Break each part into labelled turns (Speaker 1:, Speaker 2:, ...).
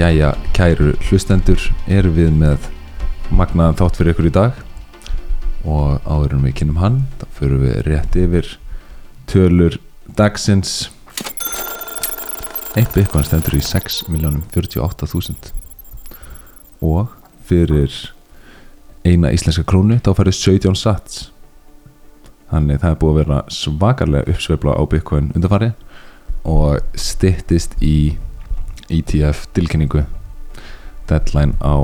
Speaker 1: Jæja, kæru hlustendur, erum við með magnaðan þátt fyrir ykkur í dag. Og áður en við kynum hann, þá fyrir við rétt yfir tölur dagsins. Eitt bitcoin stendur í 6.048.000 og fyrir eina íslenska krónu þá færði 17 sats. Þannig það er búið að vera svakarlega uppsveifla á bitcoin undanfari og styttist í ETF tilkynningu. Deadline á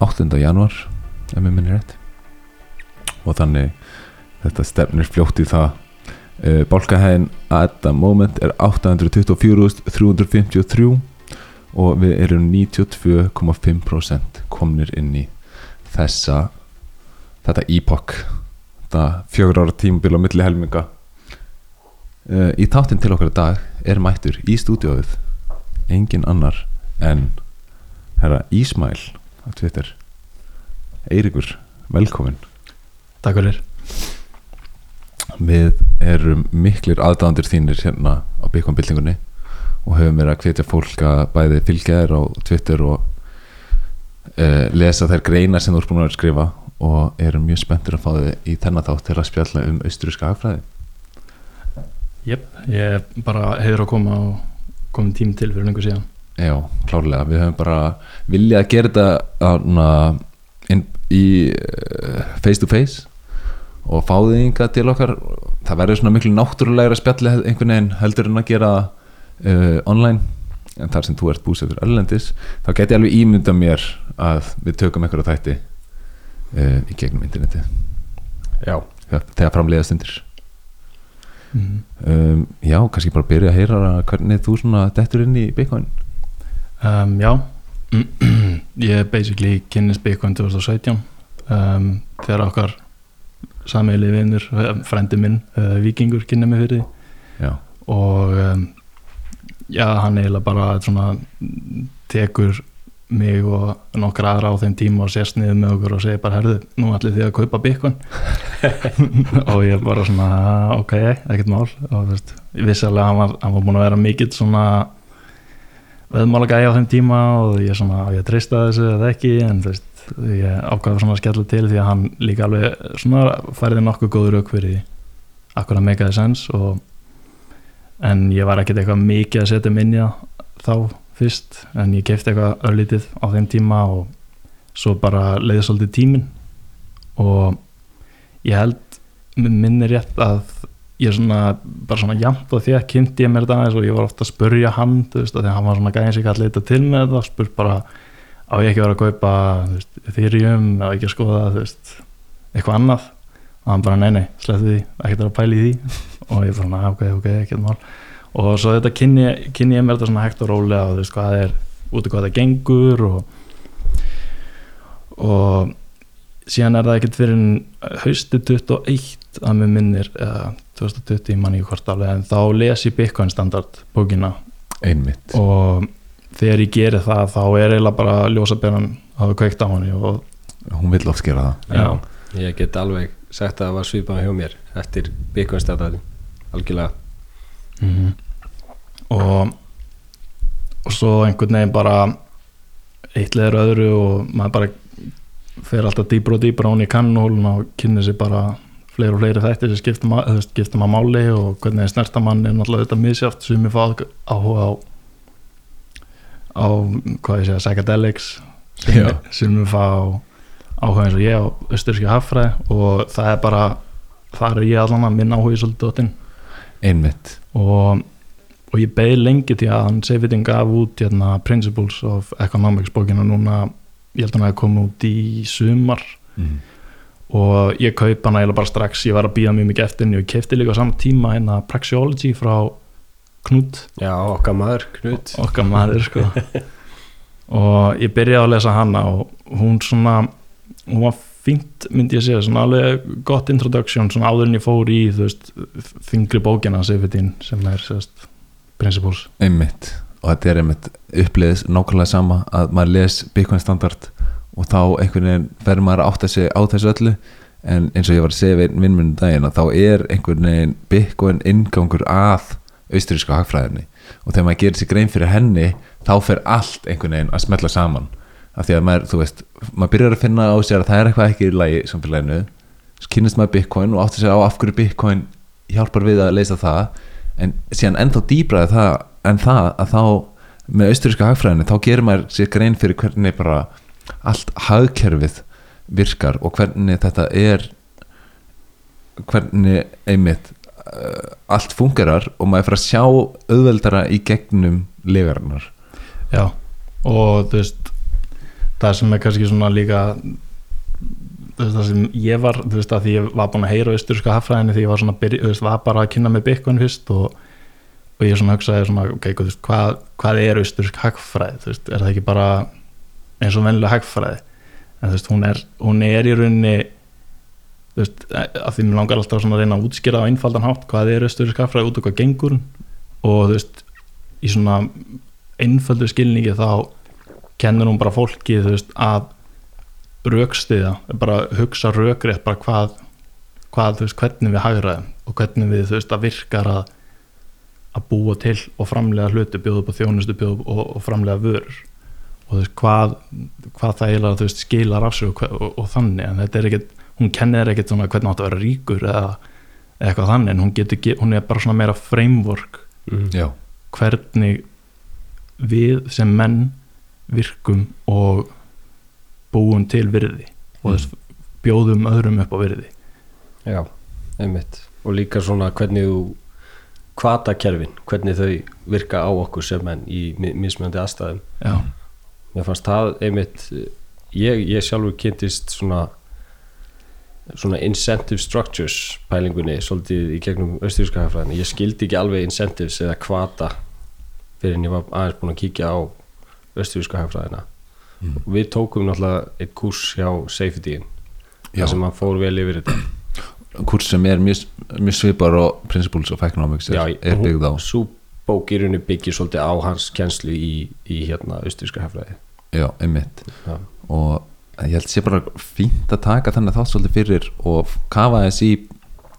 Speaker 1: 8. januar ef mér minnir rétt. Og þannig þetta stefnir fljótt í það. Uh, bálkahæðin at the moment er 824.353 og við erum 92,5% komnir inn í þessa þetta epoch þetta fjögur ára tímabil á milli helminga uh, í táttinn til okkar dag er mættur í stúdióið engin annar en herra Ísmæl á Twitter. Eirikur, velkomin
Speaker 2: Takk fyrir.
Speaker 1: Við erum miklir aðdándir þínir hérna á Bitcoin-byltingunni og höfum verið að hvetja fólk að bæði fylgja þér á Twitter og uh, lesa þær greina sem þú ert búin að skrifa og erum mjög spenntur að fá þig í þennan þátt til að spjalla um austuríska hagfræði
Speaker 2: Jep, ég bara hefur að koma og komið tím til fyrir lengur síðan.
Speaker 1: Já, klárlega, við höfum bara viljað að gera þetta í uh, face to face og fá þig ynga til okkar. Það verður svona miklu náttúrulegra spjalli einhvern veginn heldur en að gera uh, online. En þar sem þú ert búsettur erlendis þá get ég alveg ímynda mér að við tökum eitthvað þætti uh, í gegnum interneti
Speaker 3: Já,
Speaker 1: þegar framleiða stundir
Speaker 2: mm.
Speaker 1: um, Já, kannski bara byrja að heyra hvernig þú svona dettur inn í Bitcoin.
Speaker 2: Um, Já. Ég basically kynnist Bitcoin 2017 um, þegar okkar samiðli vinnur, frendi minn uh, Víkingur kynna mig fyrir
Speaker 1: Já,
Speaker 2: og um, já, hann eiginlega bara svona tekur mig og nokkra aðra á þeim tíma og sérst niður með okkur og segir bara herðu, nú ætlið þið að kaupa Bitcoin? Og ég bara svona ok, ekkert mál. Og þú veist, ég vissi alveg að hann var, hann var búin að vera mikill svona veðmála gæja á þeim tíma og ég svona, ég treysta þessu eða ekki? En þú veist, ég ákvaði svona að skella til því að hann líka alveg svona færði nokkuð góður auk fyrir því. Akkur að meikaði sens og en ég var ekkert eitthvað mikið að setja minni þá fyrst en ég kefti eitthvað örlítið á þeim tíma og svo bara leiði svolítið tímin og ég held minni rétt að ég svona, bara svona jæmt og því að kynnti ég mér þetta aðeins og ég var ofta að spurja hann þú veist, að hann var svona gæðin sig að leita til með þetta og spurt bara á ég ekki að vera að kaupa veist, Ethereum, ég ekki að skoða veist, eitthvað annað? Og hann bara nei nei, slepptu því, ekkert að pæla í því. Og ég bara, "Nei, ok, ok, ekkert mál og svo þetta kynni, kynni ég mér þetta svona hægt og rólega og þú veist hvað er út af hvað það gengur og og síðan er það ekkert fyrir hausti 21 að mér minnir eða 2020 mann ég hvort alveg en þá les ég Bitcoin standard bókina.
Speaker 1: Einmitt.
Speaker 2: Og þegar ég geri það þá er eiginlega bara ljósaberan hafa kveikt á hann og
Speaker 1: Hún vill oft gera það.
Speaker 2: Já,
Speaker 3: ég get alveg sagt að það var svipað hjá mér eftir Bitcoin startaði algjörlega
Speaker 2: mm og og svo einhvern veginn bara eitt leður öðru og maður bara fer alltaf dýbra og dýbra án í kannhólun og kynni sér bara fleiri og fleiri þættir sem skipta, ma eða skipta maður máli og hvernig snerta mann er náttúrulega þetta misjáft sem ég fá áhuga á á, hvað ég segja, psychedelics sem, ég fá áhuga eins og ég á östurski haffræði og það er bara þar er ég allan að minna áhuga í svolítið
Speaker 1: Einmitt.
Speaker 2: Og, og ég beði lengi til að hann Seyfitin gaf út hérna, Principles of Economics bókina núna, ég held að hann hefði komið út í sumar.
Speaker 1: Mm.
Speaker 2: og ég kaup hann eiginlega bara strax. Ég var að býða mjög mikið eftir henni og ég kefti líka á saman tíma hérna Praxeology frá Knut,
Speaker 3: Já, okkar maður, Knut.
Speaker 2: Okkar maður sko. Og ég byrjaði að lesa hana og hún svona hún var fínt myndi ég segja svona alveg gott introduction svona áður en ég fór í þú veist þingri bókina Seyfitin sem er sérst Principles.
Speaker 1: Einmitt. Og þetta er einmitt uppliðis nákvæmlega sama að maður les Bitcoin standard og þá einhvern veginn fer maður að átta sig á þessu öllu. En eins og ég var að segja við vinnmunum daginn að þá er einhvern veginn Bitcoin inngangur að austurísku hagfræðinni. Og þegar maður gerir sér grein fyrir henni þá fer allt einhvern veginn að smetla saman af því að maður, þú veist, maður byrjar að finna á sér að það er eitthvað ekki í lagi samfélaginu. Svo kynnist maður Bitcoin og áttur sér á af hverju Bitcoin hjálpar við að leysa það. En síðan ennþá dýbraði það en það að þá með austuríska hagfræðinni þá gerir maður sér grein fyrir hvernig bara allt hagkerfið virkar og hvernig þetta er hvernig einmitt uh, allt fungerar og maður fyrir að sjá auðveldara í gegnum legarinnar
Speaker 2: Já, og þú veist það sem er kannski svona líka það sem ég var þú veist að því ég var búin að heyra austuríska hagfræðinni því ég var svona, þú veist, var bara að kynna með Bitcoin fyrst og, og ég svona hugsaði svona, ok, þú veist, hvað, hvað er austurísk hagfræði, þú veist, er það ekki bara eins og vennilega hagfræði? En þú veist, hún er, hún er í rauninni þú veist, að því mér langar alltaf svona að reyna að útskýra á einfaldan hátt hvað er austurísk hagfræði út og hvað gengur. Og þú veist, í svona einföldu skilningi þá kennur hún bara fólki veist, að raukstiða, bara hugsa raukrétt bara hvað, hvað veist, hvernig við hagraðum og hvernig við veist, að virkar að að búa til og framlega hluti bjóða upp á þjónustu bjóða upp og, og framlega vörur. Og hvað, hvað það eiginlega skilar af sig og, og, og þannig. En þetta er ekkert, hún kennir ekkert hvernig átt að vera ríkur eða, eða eitthvað þannig en hún, getur, hún er bara svona meira framework
Speaker 3: mm.
Speaker 2: hvernig við sem menn virkum og búum til virði og þess bjóðum öðrum upp á virði.
Speaker 3: Já, einmitt. Og líka svona hvernig þú kvatakerfin, hvernig þau virka á okkur sem menn í mi- mismunandi aðstæðum.
Speaker 2: Já,
Speaker 3: mér fannst það einmitt ég, ég sjálfur kynntist svona svona incentive structures pælingunni svolítið í gegnum austuríska hafræðinu ég skildi ekki alveg incentives eða kvata fyrir en ég var aðeins búin að kíkja á austuríska hafræðina
Speaker 1: Mm.
Speaker 3: og við tókum náttúrulega eitt kurs hjá safetyin
Speaker 1: já.
Speaker 3: þar sem hann fór vel yfir þetta
Speaker 1: kurs sem er mjög, mjög svipar og Principles of Economics er, er byggð á
Speaker 3: svo bók í rauninni byggir svolítið á hans kjenslu í, í hérna austuríska hafræði
Speaker 1: já, einmitt
Speaker 3: Já.
Speaker 1: og ég held sé bara fínt að taka þannig þátt svolítið fyrir og kafa þess í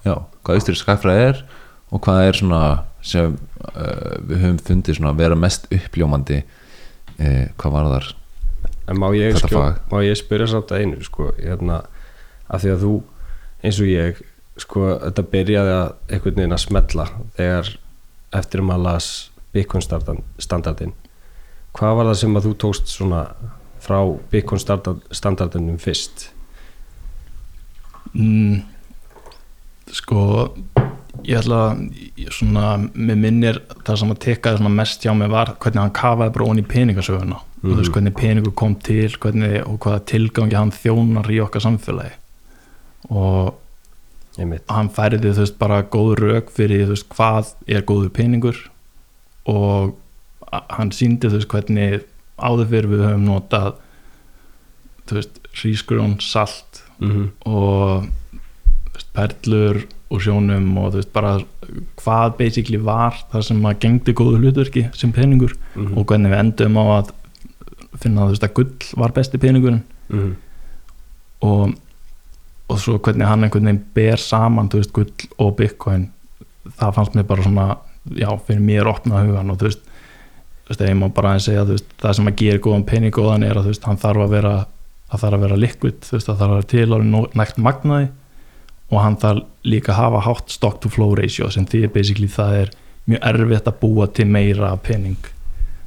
Speaker 1: já, hvað austurísk skæfræði er og hvað er svona sem uh, við höfum fundið svona að vera mest uppljómandi uh, hvað var þar
Speaker 3: má ég,
Speaker 1: Þetta
Speaker 3: skjó,
Speaker 1: fag.
Speaker 3: má ég spyrja samt að einu sko, hérna, að því að þú eins og ég, sko, þetta byrjaði að einhvern veginn að smetla þegar eftir að las Bitcoin startan- standardin hvað var það sem að þú tókst svona frá Bitcoin standard, standardinum fyrst
Speaker 2: mm, sko ég ætla að með minnir það sem að svona mest hjá mig var hvernig hann kafaði bara onni í peningasöguna. Og þú veist
Speaker 3: Mhm.
Speaker 2: hvernig peningur kom til hvernig, og hvaða tilgangi hann þjónar í okkar samfélagi. Og hann færiði þú veist bara góð rauk fyrir þú veist hvað er góður peningur og hann síndi þú veist hvernig áður fyrir við höfum notað þú veist rísgrjón, salt
Speaker 3: mm
Speaker 2: og þú veist, perlur úr sjónum og þú veist bara hvað basically var það sem að gengdi góðu hlutverki sem peningur
Speaker 3: -hmm.
Speaker 2: og hvernig við endum á að finna þú veist að gull var besti peningurinn.
Speaker 3: Mm
Speaker 2: og, og svo hvernig hann einhvern veginn ber saman þú veist, gull og bitcoin það fannst mér bara svona já, fyrir mér opnað hugan og þú veist, þú veist ég má bara að segja þú veist, það sem að gera góðan pening góðan er að þú veist, hann þarf að vera það þarf að vera liquid, þú veist, það þarf að vera til árið nægt magnaði og hann þarf líka að hafa hátt stock to flow ratio sem því er basically það er mjög erfitt að búa til meira pening.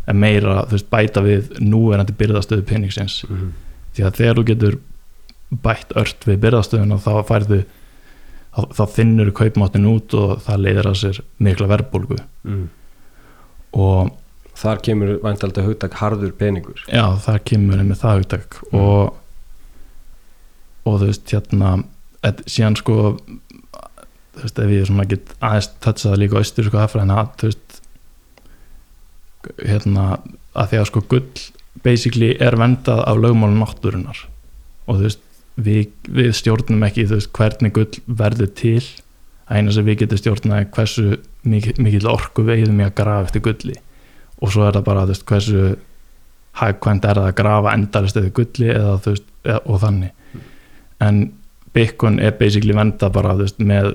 Speaker 2: En meira, veist, bæta við núverandi byrðastöðu peningsins.
Speaker 3: -hmm.
Speaker 2: því að þegar þú getur bætt ört við byrðastöðuna þá færðu þá, þá þinnur kaupmáttin út og það leiðir að sér mikla verðbólgu.
Speaker 3: Mm.
Speaker 2: og
Speaker 3: þar kemur væntaldi hugtak harður peningur.
Speaker 2: Já, það kemur með það hugtak. Og og þú veist hérna síðan sko þú veist ef ég svona get aðeins touchað líka austur sko aðfræðina að þú veist hérna að því að sko gull basically er vendað af lögmálum náttúrunar og þú veist við, við stjórnum ekki þú veist hvernig gull verður til. Að eina sem við getum stjórnað er hversu mikil, mikil orku veiðum í að grafa eftir gulli. Og svo er það bara þú veist hversu hagkvæmt er það að grafa endarist eða gulli eða þú veist eða, og þannig. En Bitcoin er basically venda bara veist með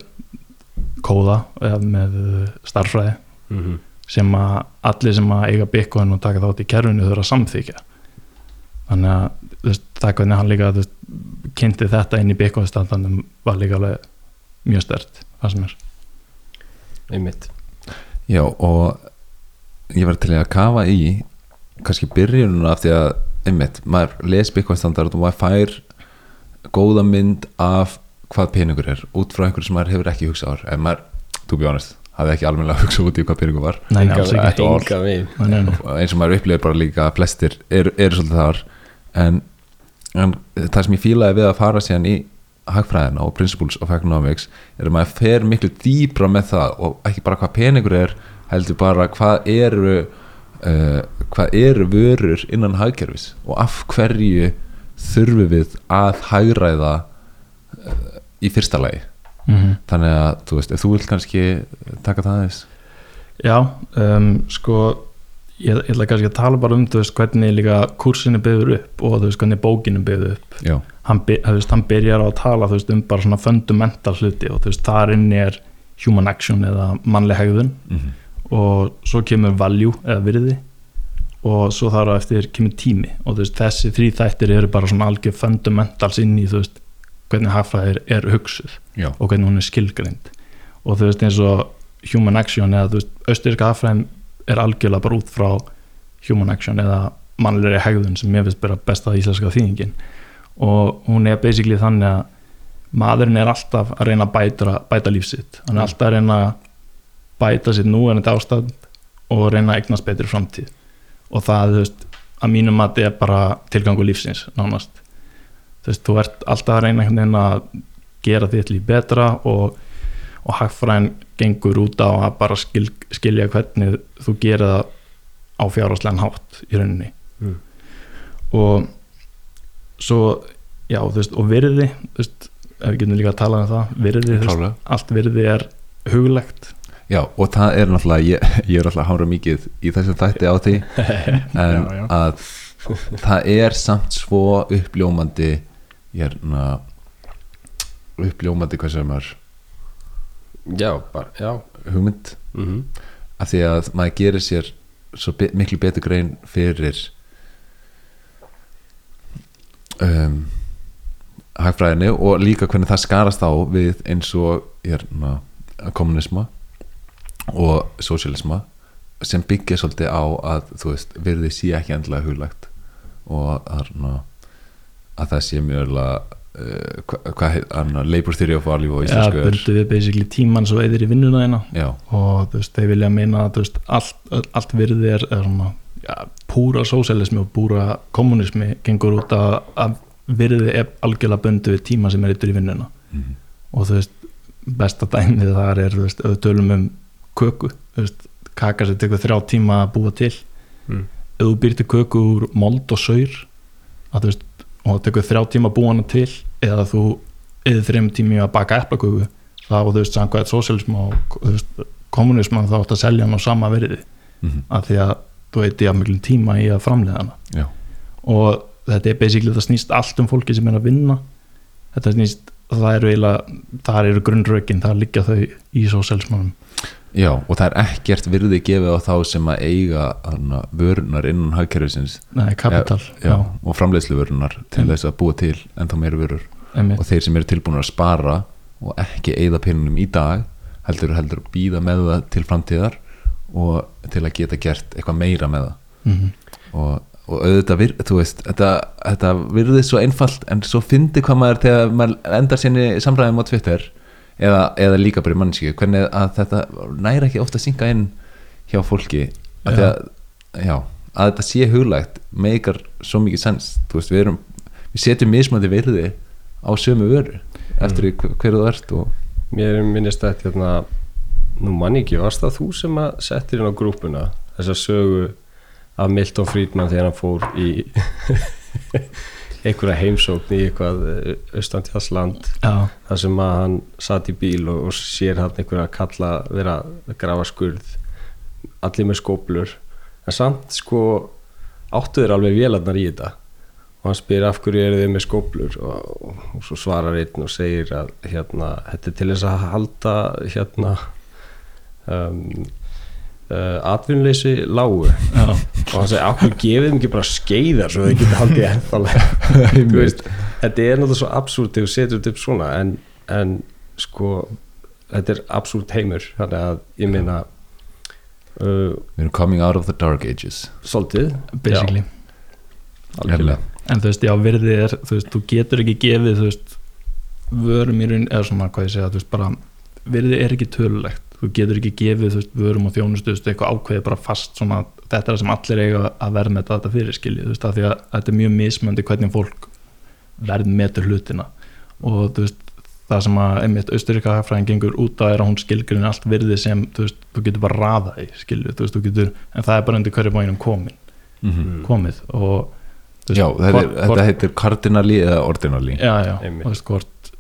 Speaker 2: kóða eða með uh, starffræði
Speaker 3: mm
Speaker 2: sem að allir sem að eiga bitcoin og taka þátt í kerfinu þurfa að samþykja þannig að veist, það er hvernig hann líka veist, kynnti þetta inn í bitcoin standandum var líka alveg mjög stert það sem er
Speaker 3: einmitt.
Speaker 1: Já og ég var til að kafa í kannski byrjununa af því að einmitt, maður les Bitcoin standard og maður fær góða mynd af hvað peningur er út frá einhverju sem maður hefur ekki hugsað ár. Ef maður, to be honest, hafði ekki almennilega hugsað út í hvað peningur var.
Speaker 2: Nei,
Speaker 1: eins og maður upplifir bara líka að flestir eru, eru svolítið þar. En, en það sem ég fílaði við að fara síðan í hagfræðina og principles of economics er að maður fer miklu dýbra með það og ekki bara hvað peningur er heldur bara hvað eru uh, hvað eru vörur innan hagkerfis og af hverju þurfum við að hagræða uh, í fyrsta lagi.
Speaker 2: Mhm.
Speaker 1: þannig að þú veist, ef þú vilt kannski taka það aðeins.
Speaker 2: Já, um, sko ég, ég ætla kannski að tala bara um veist, hvernig líka kursin er byggður upp og veist, hvernig bókin er byggður upp. Hann, veist, hann byrjar á að tala um bara svona fundamental hluti og þar inni er human action eða mannleg hegðun.
Speaker 1: Mm
Speaker 2: og svo kemur value eða virði og svo þar á eftir kemur tími og veist, þessi þrý þættir eru bara svona algjör fundamentals inn í veist, hvernig hagfræðir er hugsuð
Speaker 1: já,
Speaker 2: og hvernig hún er skilgreind. Og þú veist eins og human action eða austuríska aðfræðin er algjörlega bara út frá human action eða mannlegri hegðun sem ég finnst bara besta íslenska þýðingin. Og hún er basically þannig að maðurinn er alltaf að reyna að bæta, bæta lífsitt hann er alltaf að reyna að bæta sitt nú en þetta ástand og reyna að eignast betri framtíð og það, þú veist, að mínum að þetta er bara tilgangu lífsins, nánast. Þú veist, þú ert alltaf að reyna einhvern veginn að gera þitt líf betra og, og hagfræðin gengur út á að bara skil, skilja hvernig þú gerir það á fjárháslegan hátt í rauninni.
Speaker 3: Mm.
Speaker 2: og svo já, þú veist, og virði þú veist, ef við getum líka að tala um það virði, veist, allt virði er huglegt
Speaker 1: Já, og það er náttúrulega, ég, ég er að hára mikið í þessum þætti á því en
Speaker 2: Já, já.
Speaker 1: að það er samt svo uppljómandi hérna uppljómandi hvað sem er
Speaker 3: já, bara, já.
Speaker 1: hugmynd.
Speaker 3: Mm
Speaker 1: af því að maður gerir sér svo be miklu betur grein fyrir um, hagfræðinni og líka hvernig það skarast á við eins og hérna, kommunisma og sósialisma sem byggja svolítið á að þú veist, virði sé ekki endilega huglagt og þarna, að það sé mjög alveg uh, hvað hva, hva, labor theory of value og
Speaker 2: Já,
Speaker 1: íslensku er
Speaker 2: bundu við basically tíman svo eðir í vinnuna þeina
Speaker 1: já,
Speaker 2: og þú veist, þeir vilja meina að þú veist, allt, allt virði er, er svona, já, púra sósialismi og púra kommunismi gengur út að, að virði er algjörlega bundu við tíma sem er eittur í vinnuna.
Speaker 1: Mhm.
Speaker 2: og þú veist, besta dæmið þar er, þú veist, við tölum um köku, veist, kaka sem tekur þrjá tíma að búa til.
Speaker 3: Mm.
Speaker 2: ef þú býrti köku úr mold og saur að veist, og það tekur þrjá tíma að búa hana til eða þú eða þreim tími að baka eplaköku þá þú veist, samkvæmt sósialism og veist, kommunism þá átt að selja hann á sama verði
Speaker 1: Mhm.
Speaker 2: af því að þú eitthvað jafn miklum tíma í að framleiða hana.
Speaker 1: Já,
Speaker 2: og þetta er basically, það snýst allt um fólki sem er að vinna. Þetta snýst, það eru eru grunnrökin, það liggja þau í sósialismanum
Speaker 1: Já, og það er ekkert virði gefið á þá sem að eiga hana, vörunar innan hagkerfisins.
Speaker 2: Nei, kapital,
Speaker 1: já, og framleiðslu vörunar til
Speaker 2: Mm.
Speaker 1: þess að búa til ennþá meira vörur.
Speaker 2: Einmitt,
Speaker 1: og þeir sem eru tilbúin að spara og ekki eigða penunum í dag heldur heldur að býða með það til framtíðar og til að geta gert eitthvað meira með það.
Speaker 2: Mm
Speaker 1: og, og auðvitað vir, þú veist þetta, þetta virðið svo einfalt en svo fyndi hvað maður þegar maður endar sinni samræðum á Twitter eða, eða líka bara í mannskju hvernig að þetta næri ekki ofta að synga inn hjá fólki. Að, að, já, að þetta sé huglægt meikar svo mikið sens. Þú veist, við, erum, við setjum mismandi virði á sömu vöru eftir mm. hver þú ert og
Speaker 3: Mér minnist þetta hérna nú manni ekki, varst það þú sem að settir inn á grúpuna þessa sögu af Milton Friedman þegar hann fór í einhverja heimsókn í eitthvað austantjásland
Speaker 2: já,
Speaker 3: þar sem að hann satt í bíl og, og sér hann einhverja kalla vera að grafa skurð allir með skóplur en samt sko áttu þeir alveg vélarnar í þetta? Og hann spyr af hverju eru þið með skóplur og, og, og svo svarar einn og segir að hérna, þetta er til þess að halda hérna um, uh, atvinnuleysi lágu.
Speaker 2: Já,
Speaker 3: og hann segi, ákveð gefið þeim ekki bara skeiðar svo þau geta haldið ennþálega þetta er náttúrulega svo absúrt þegar þú setur þetta upp svona en, en sko þetta er absúrt heimur. Þannig að ég meina uh,
Speaker 1: Við erum coming out of the dark ages.
Speaker 3: Svolítið.
Speaker 2: Basically. En þú veist, já, virði er þú veist, þú getur ekki gefið þú veist, vörum í raun eða svona, hvað ég segja, þú veist, bara virði er ekki tölulegt, þú getur ekki gefið þú veist, vörum og þjónustu, eitthvað ákveðið bara fast svona, þetta er það sem allir eiga að verða með þetta fyrir skilji, þú veist, af því að þetta er mjög mismöndi hvernig fólk verð metur hlutina. Og þú veist það sem að einmitt austuríka hagfræðin gengur út að er að hún skilgrinn allt virði sem þú veist, þú getur bara raða í skilju, þú veist, þú getur, en það er bara undir hverju bóinum komin,
Speaker 1: mm
Speaker 2: komið og þú veist,
Speaker 1: Já, þetta,
Speaker 2: hvort-
Speaker 1: er, þetta
Speaker 2: hvort-
Speaker 1: heitir cardinali eða ordinali.
Speaker 2: Já, já,
Speaker 3: Einmitt.
Speaker 2: þú veist, hvort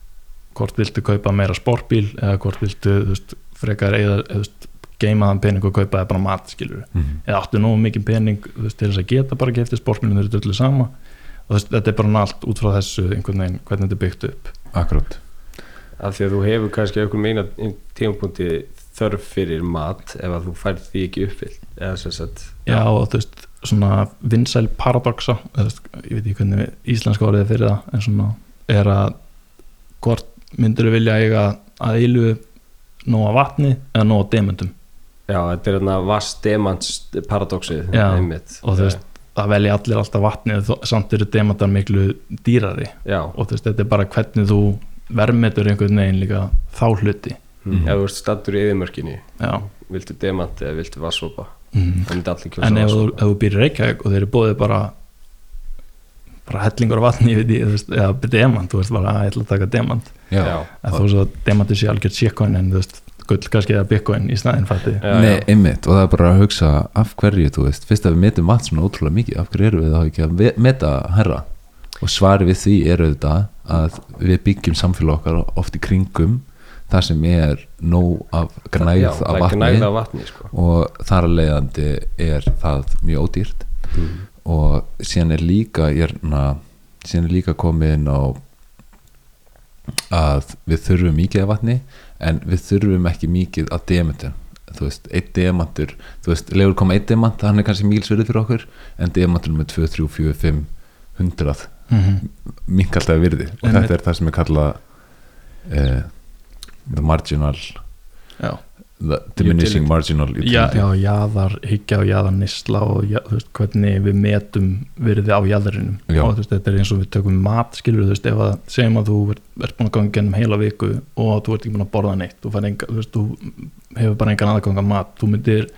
Speaker 2: hvort viltu kaupa meira sportbíl eða hvort viltu, þú veist, frekar eða, þú veist, geima þann pening og kaupa það bara mat, skilur
Speaker 1: mm
Speaker 2: eða áttu nógu mikið pening veist, til þess að geta bara gefti eru öllu sama. Og veist, þetta er bara allt út frá þessu einhvern veginn, hvernig þetta er byggt upp.
Speaker 1: Akkurat.
Speaker 3: Af því að þú hefur kannski einhvern meina tímapunkti þörf fyrir mat ef að þú færð því ekki uppfyllt eða sem sagt
Speaker 2: já, og þú veist, svona vinsæl paradoxa, veist, ég veit ekki hvernig íslenska orðið er fyrir það en svona er að hvort myndur þú vilja eiga að eilu nóga vatni eða nóga demundum
Speaker 3: já, þetta er hérna vast demants paradoxið
Speaker 2: Já,
Speaker 3: einmitt.
Speaker 2: og þú veist, það velja allir alltaf vatni samt eru demandar miklu dýrari.
Speaker 3: Já,
Speaker 2: og þú veist, þetta er bara hvernig þú vermetur einhvern veginn líka þá hluti.
Speaker 3: Mm. ef þú ert stattur í eðimörkinni
Speaker 2: já.
Speaker 3: viltu demant eða viltu vassopa
Speaker 2: mm. en ef þú, þú býr í Reykjavík og þeir eru bóðið bara bara hellingur af vatni ég veit ég, þú veist, eða demant, þú veist bara að ég ætla að taka demant. En þú veist að demantur sé algjört shitcoin en þú veist, gull kannski eða bitcoin í snæðin fætti.
Speaker 1: Nei, einmitt og það er bara að hugsa af hverju, þú veist, fyrst að við metum mat svona ótrúlega mikið, af hverju eru við þá ekki að meta herra og svari við því eru þetta að við byggjum samfélag okkar oft í kringum það sem er nóg af gnægð
Speaker 3: Já,
Speaker 1: af
Speaker 3: er
Speaker 1: vatni.
Speaker 3: vatni sko.
Speaker 1: og þar að leiðandi er það mjög ódýrt.
Speaker 3: Mm.
Speaker 1: Og síðan er líka hérna, síðan er líka komið inn á að við þurfum mikið af vatni en við þurfum ekki mikið af demantur þú veist, einn demantur þú veist, legur koma einn demant, hann er kannski mílsverið fyrir okkur en demantur með 2, 3, 4, 5 hundrað,
Speaker 2: mm -hmm.
Speaker 1: mink alltaf virði og
Speaker 2: Einmitt.
Speaker 1: þetta er það sem er kallað uh, the marginal
Speaker 2: já,
Speaker 1: diminishing marginal
Speaker 2: já,
Speaker 1: utility
Speaker 2: já, jaðar hyggja og jaðar nýsla og já, þú veist, hvernig við metum virði á jaðarinum
Speaker 1: Já.
Speaker 2: og þú veist, þetta er eins og við tökum mat skilur þú veist, ef að segjum að þú ert, ert búin að ganga gennum heila viku og þú ert ekki búin að borða neitt þú, fær enga, þú veist, þú hefur bara engan aðgang að mat þú myndir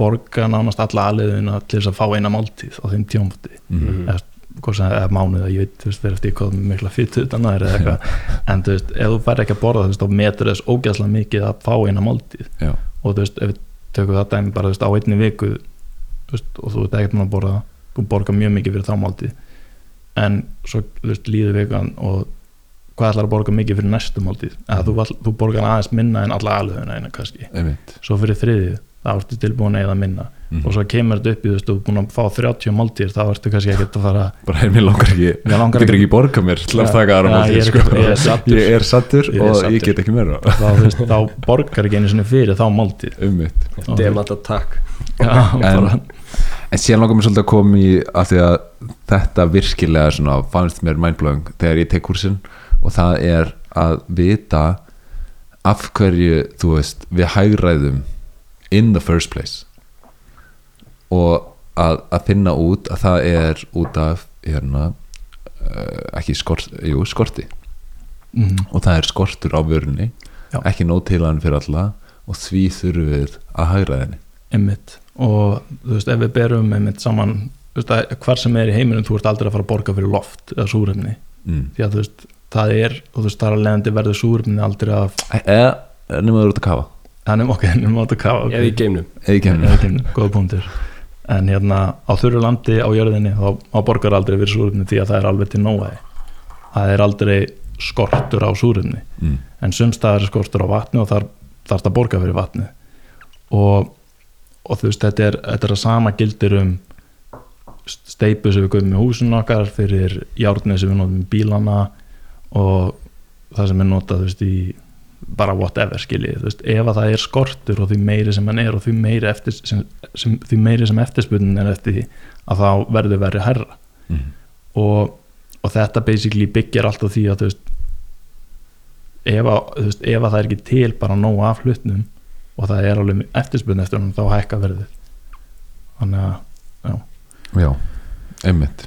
Speaker 2: borga nánast alla aðliðuna til þess að fá eina máltíð á þeim tjómfti
Speaker 1: Mhm.
Speaker 2: Eða mánuð ég veit, þú veist, verið eftir hvað mikla fytu utan það er eða eitthvað, en þú veist, ef þú fær ekki að borða þú veist, þá metur þess ógæslega mikið að fá eina máltíð
Speaker 1: Já.
Speaker 2: og þú veist, ef við tökum það dæmi bara þú veist, á einni viku þú veist, og þú ert ekkert með að borða þú borgar mjög mikið fyrir þá máltíð en svo þú veist, líður vikan og hvað ætlar að borga mikið fyrir næstu máltíð eða þú, all- þú borgar aðeins minna en alla aðlöðuna
Speaker 1: Mhm.
Speaker 2: og svo kemur þetta upp í þú veist, þú er búin að fá 30 máltíðir þá ertu kannski ekkert að fara
Speaker 1: bara heim, mér langar ekki
Speaker 2: Mér langar
Speaker 1: getur ekki borga mér til að taka aðra
Speaker 2: já,
Speaker 1: máltíð,
Speaker 2: ég er
Speaker 1: sko.
Speaker 2: ekki- ég er saddur.
Speaker 1: ég er sattur
Speaker 2: Ég er
Speaker 1: og
Speaker 2: saddur.
Speaker 1: ég get ekki meira
Speaker 2: þá, þú veist, þá borgar ekki einu sinni fyrir þá Og-
Speaker 3: demant attack
Speaker 2: Já,
Speaker 1: En-
Speaker 2: bara,
Speaker 1: en síðan langar mér svolítið að koma í að því að þetta virkilega svona fannst mér mindblowing þegar ég tek kursin og það er að vita af hverju þú veist við hægræðum in the first place og að, að finna út að það er út af hérna uh, ekki skort, jú, skorti.
Speaker 2: Mm,
Speaker 1: og það er skortur á vörunni
Speaker 2: Já.
Speaker 1: ekki nóg til hann fyrir alla og því þurfum við að hægra henni.
Speaker 2: Einmitt. Og þú veist, ef við berum einmitt saman þú veist, að hvar sem er í heiminum þú ert aldrei að fara að borga fyrir loft eða súrefni.
Speaker 1: Mm.
Speaker 2: því að þú veist, það er og þú veist, það er að leiðandi verður súrefni aldrei að
Speaker 1: eða nema þú eru út að kafa.
Speaker 2: Þannig ok, nefnum átt að kafa okay.
Speaker 3: eða í geimnum.
Speaker 1: Eða
Speaker 2: eða kemur, góða punktur en hérna á þurru landi á jörðinni þá, þá borgar aldrei fyrir súrefni því að það er alveg til nóaði það er aldrei skortur á súrefni.
Speaker 1: Mm.
Speaker 2: en sumstaðar er skortur á vatni og þar þarf það að borga fyrir vatni og, og þú veist þetta er, þetta er að sama gildir um steipu sem við göfum í húsinu okkar fyrir járni sem við notum í bílana og það sem notað þú veist í bara whatever skiljið, ef að það er skortur og því meiri sem hann er og því meiri, eftir, sem, sem, því meiri sem eftirspunnin er eftir því að þá verður verið herra
Speaker 1: mm.
Speaker 2: og, og þetta basically byggir alltaf því að veist ef að, veist, ef að það er ekki til bara nóg af hlutnum og það er alveg eftirspunni eftir hann þá hækka verðið. Þannig að
Speaker 1: Já, einmitt.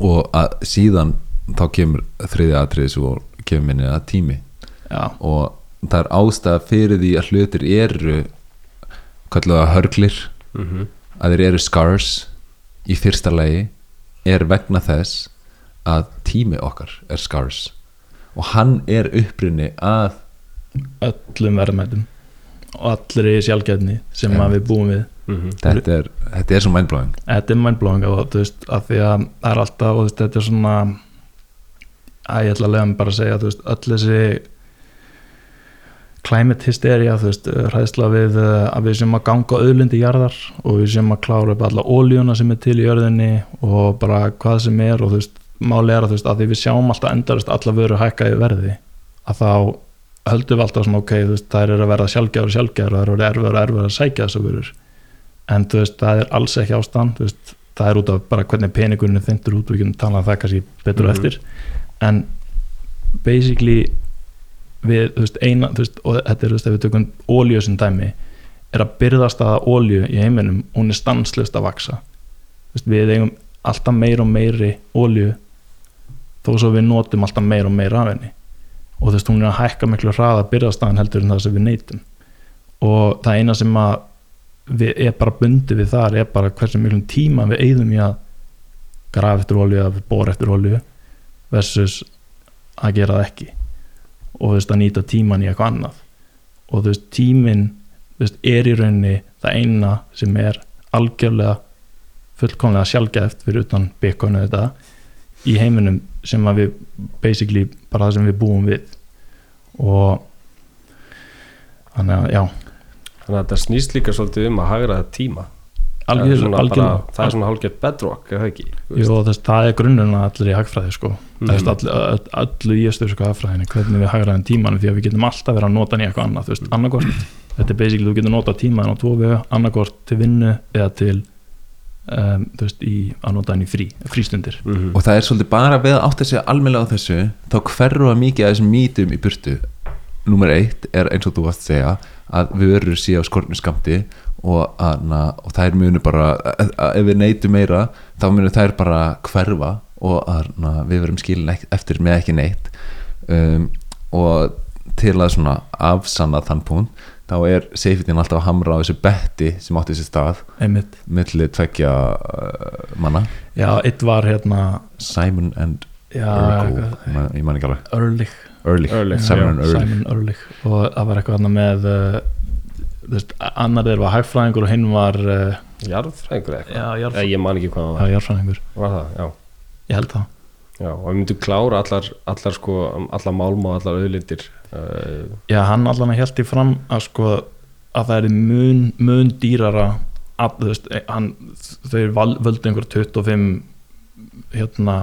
Speaker 1: Og að síðan þá kemur þriðja atriðis og kemur minni að tími
Speaker 2: já,
Speaker 1: og það er ástæða fyrir því að hlutir eru kallega hörglir.
Speaker 3: Mm
Speaker 1: að þeir eru scars í fyrsta lagi er vegna þess að tími okkar er scars. Og hann er upprinni að
Speaker 2: öllum verðmætum. Og allir í sjálfgefni sem
Speaker 1: Já.
Speaker 2: að við búum við.
Speaker 1: Þetta er, þetta er svo mindblowing.
Speaker 2: Þetta er mindblowing og þú veist að því að það er alltaf og þú veist þetta er svona að ég ætla að lega mig bara að segja þú veist öll þessi climate hysteria þú veist hræðsla við uh, að við sem að ganga auðlindi jarðar og við sem að klára upp alla óljuna sem er til í jörðinni og bara hvað sem er og þú veist máli er að þú veist að því við sjáum alltaf endarast alla vöru hækka í verði að þá höldum við alltaf svona ok þú veist þær eru að verða sjálfgjafur og sjálfgjafur og það eru erfur og erfur að sækja þessu vörur. En þú veist, það er alls ekki ástand þú veist, það er út af bara hvernig peningurinn þyndur út, við við, þú veist, eina, þú veist, og þetta er, þú veist, ef við tökum ólíu sem dæmi er að byrðast að ólíu í heiminum hún er stanslust að vaksa þú veist, við eigum alltaf meir og meiri ólíu þó svo við notum alltaf meir og meir af henni. Og þú veist, hún er að hækka miklu hraða byrðastaðan heldur en það sem við neytum. Og það eina sem að við er bara bundið við þar er bara hversu miklum tíma við eigðum í að grafa eftir olju eða bóra eftir olju versus að gera það ekki og þú veist að nýta tíman í eitthvað annað. Og þú veist tíminn þú veist, er í rauninni það eina sem er algjörlega fullkomlega sjálfgæft fyrir utan byggkonu þetta í heiminum sem að við basically bara það sem við búum við. Og þannig að já.
Speaker 3: Þannig að þetta snýst líka svolítið um að hagra það tíma
Speaker 2: algjör,
Speaker 3: svona, bara,
Speaker 2: algjörlega
Speaker 3: það er svona hálfgett bedrock?
Speaker 2: Jú, þess, það er grunnurinn að allir í hagfræði sko. mm.
Speaker 3: Mhm.
Speaker 2: allir, all, allir í östurísku hagfræðinni hvernig við hagraðum tímanum því að við getum alltaf verið að nota í eitthvað annað veist, annarkort, þetta er basically þú getur nota tímaðan á tvo vegu, annarkort til vinnu eða til um, þú veist, í, að nota hann í frí, frístundir
Speaker 3: Mhm.
Speaker 1: og það er svolítið bara við að átta sig almennilega á þessu þá hverfa mikið af þessum mítum í burtu nummer eitt er eins og þú varst að segja að við verður síðan á skortnu skamti og, na, og þær munu bara ef við neytum meira þá munu þær bara hverfa og að, na, við verum skilin eftir með ekki neitt. Um, og til að svona afsanna þann punkt þá er seifitin alltaf að hamra á þessu betti sem átti þessi stað
Speaker 2: einmitt,
Speaker 1: milli tveggja uh, manna.
Speaker 2: Já, eitt var hérna
Speaker 1: Simon and
Speaker 2: já,
Speaker 1: Urkel.
Speaker 2: eitthvað-
Speaker 1: Man- ég man ekki alveg.
Speaker 2: Ehrlich.
Speaker 1: Early,
Speaker 3: Ehrlich,
Speaker 1: Simon and
Speaker 2: Ehrlich. Og það var eitthvað með uh, veist, annar þeir var hægfræðingur og hinn var uh,
Speaker 3: jarðfræðingur eitthvað?
Speaker 2: jarðfræðingur,
Speaker 3: ég man ekki hvað það var, var það,
Speaker 2: ég held það.
Speaker 3: Já, og við myndum klára allar, allar sko, allar málma og allar auðlindir uh,
Speaker 2: Já, hann allan að held í fram að sko að það er mun, mun dýrara að, veist, eh, hann, val- völdu einhver 25 hérna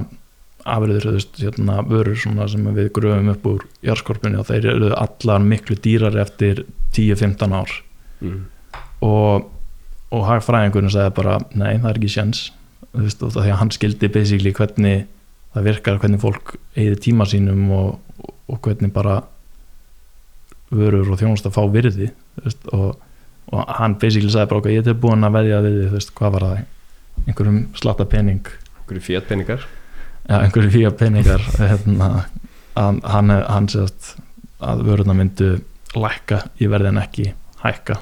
Speaker 2: afriður, hérna vörur sem við gröfum upp úr járskorpunni og þeir eru allar miklu dýrari eftir 10-15 ár
Speaker 3: mm.
Speaker 2: og, og hagfræðingurinn sagði bara, nei, það er ekki sjens þú veist, því að hann skildi basically hvernig það virkar, hvernig fólk eigði tíma sínum og, og hvernig bara vörur og þjónust að fá virði veist, og, og hann basically sagði bara, ok, ég er tilbúin að veðja við því, hvað var það? Einhverjum slatta pening.
Speaker 3: Einhverju fjötpenningar
Speaker 2: ja, einhverjum fíja peningar hérna, að hann, hann segast að vöruna myndu lækka í verði en ekki hækka.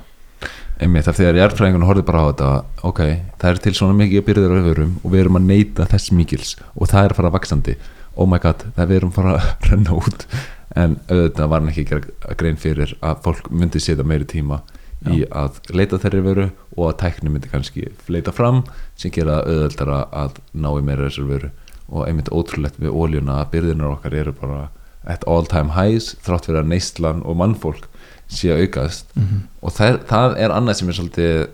Speaker 1: Einmitt af því að jarðfræðingun horfði bara á þetta ok, það er til svona mikið byrðir af öfurum og við erum að neyta þess mikils og það er að fara vaksandi oh my god, það við erum að fara að renna út. En auðvitað var hann ekki að gera grein fyrir að fólk myndi setja meiri tíma í að leita þeirri veru og að tækni myndi kannski fleita fram sem gera auðvöldara að ná í meira þessar veru og einmitt ótrúlegt við óljuna að byrðinar okkar eru bara at all time highs þrátt fyrir að neyslan og mannfólk sé að aukast.
Speaker 2: Mm -hmm.
Speaker 1: og það, það er annað sem er svolítið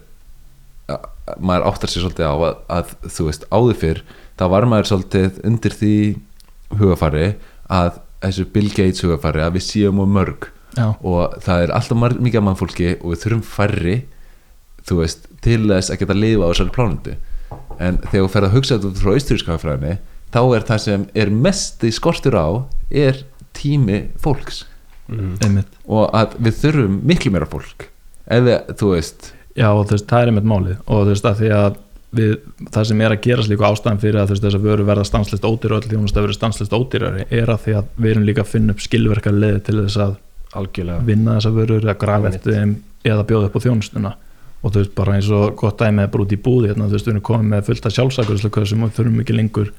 Speaker 1: að- að maður áttar sér svolítið á að, að þú veist áður fyrr þá var maður svolítið undir því hugafari að þessu Bill Gates hugafari að við séum og mörg.
Speaker 2: Já,
Speaker 1: og það er alltaf mar- mikið af mannfólki og við þurfum færri þú veist, til þess að geta lifa á þessari plánundu en þegar þú ferð að hugsa þetta frá austurískafræðinni þá er það sem er mest í skortur á er tími fólks
Speaker 3: mm.
Speaker 1: og að við þurfum miklu meira fólk. Eða þú veist.
Speaker 2: Já, og þú veist, það er einmitt málið. Og þú veist, að því að við, það sem er að gera slíku ástæðan fyrir að þú veist, þess að vöru verða stanslist ódýr og öll þjónust að vera stanslist ódýrari er að því að við erum líka að finna upp skilverkar leði til þess að
Speaker 3: algjörlega.
Speaker 2: vinna þessa vörur eða grafa eftir þeim eða bjóða upp á þjónustuna. Og þú veist, bara eins og gott dæmi er bara út í búði hérna, þú veist, við erum komið með fullt af sjálfsakurslu sem við þurfum ekki lengur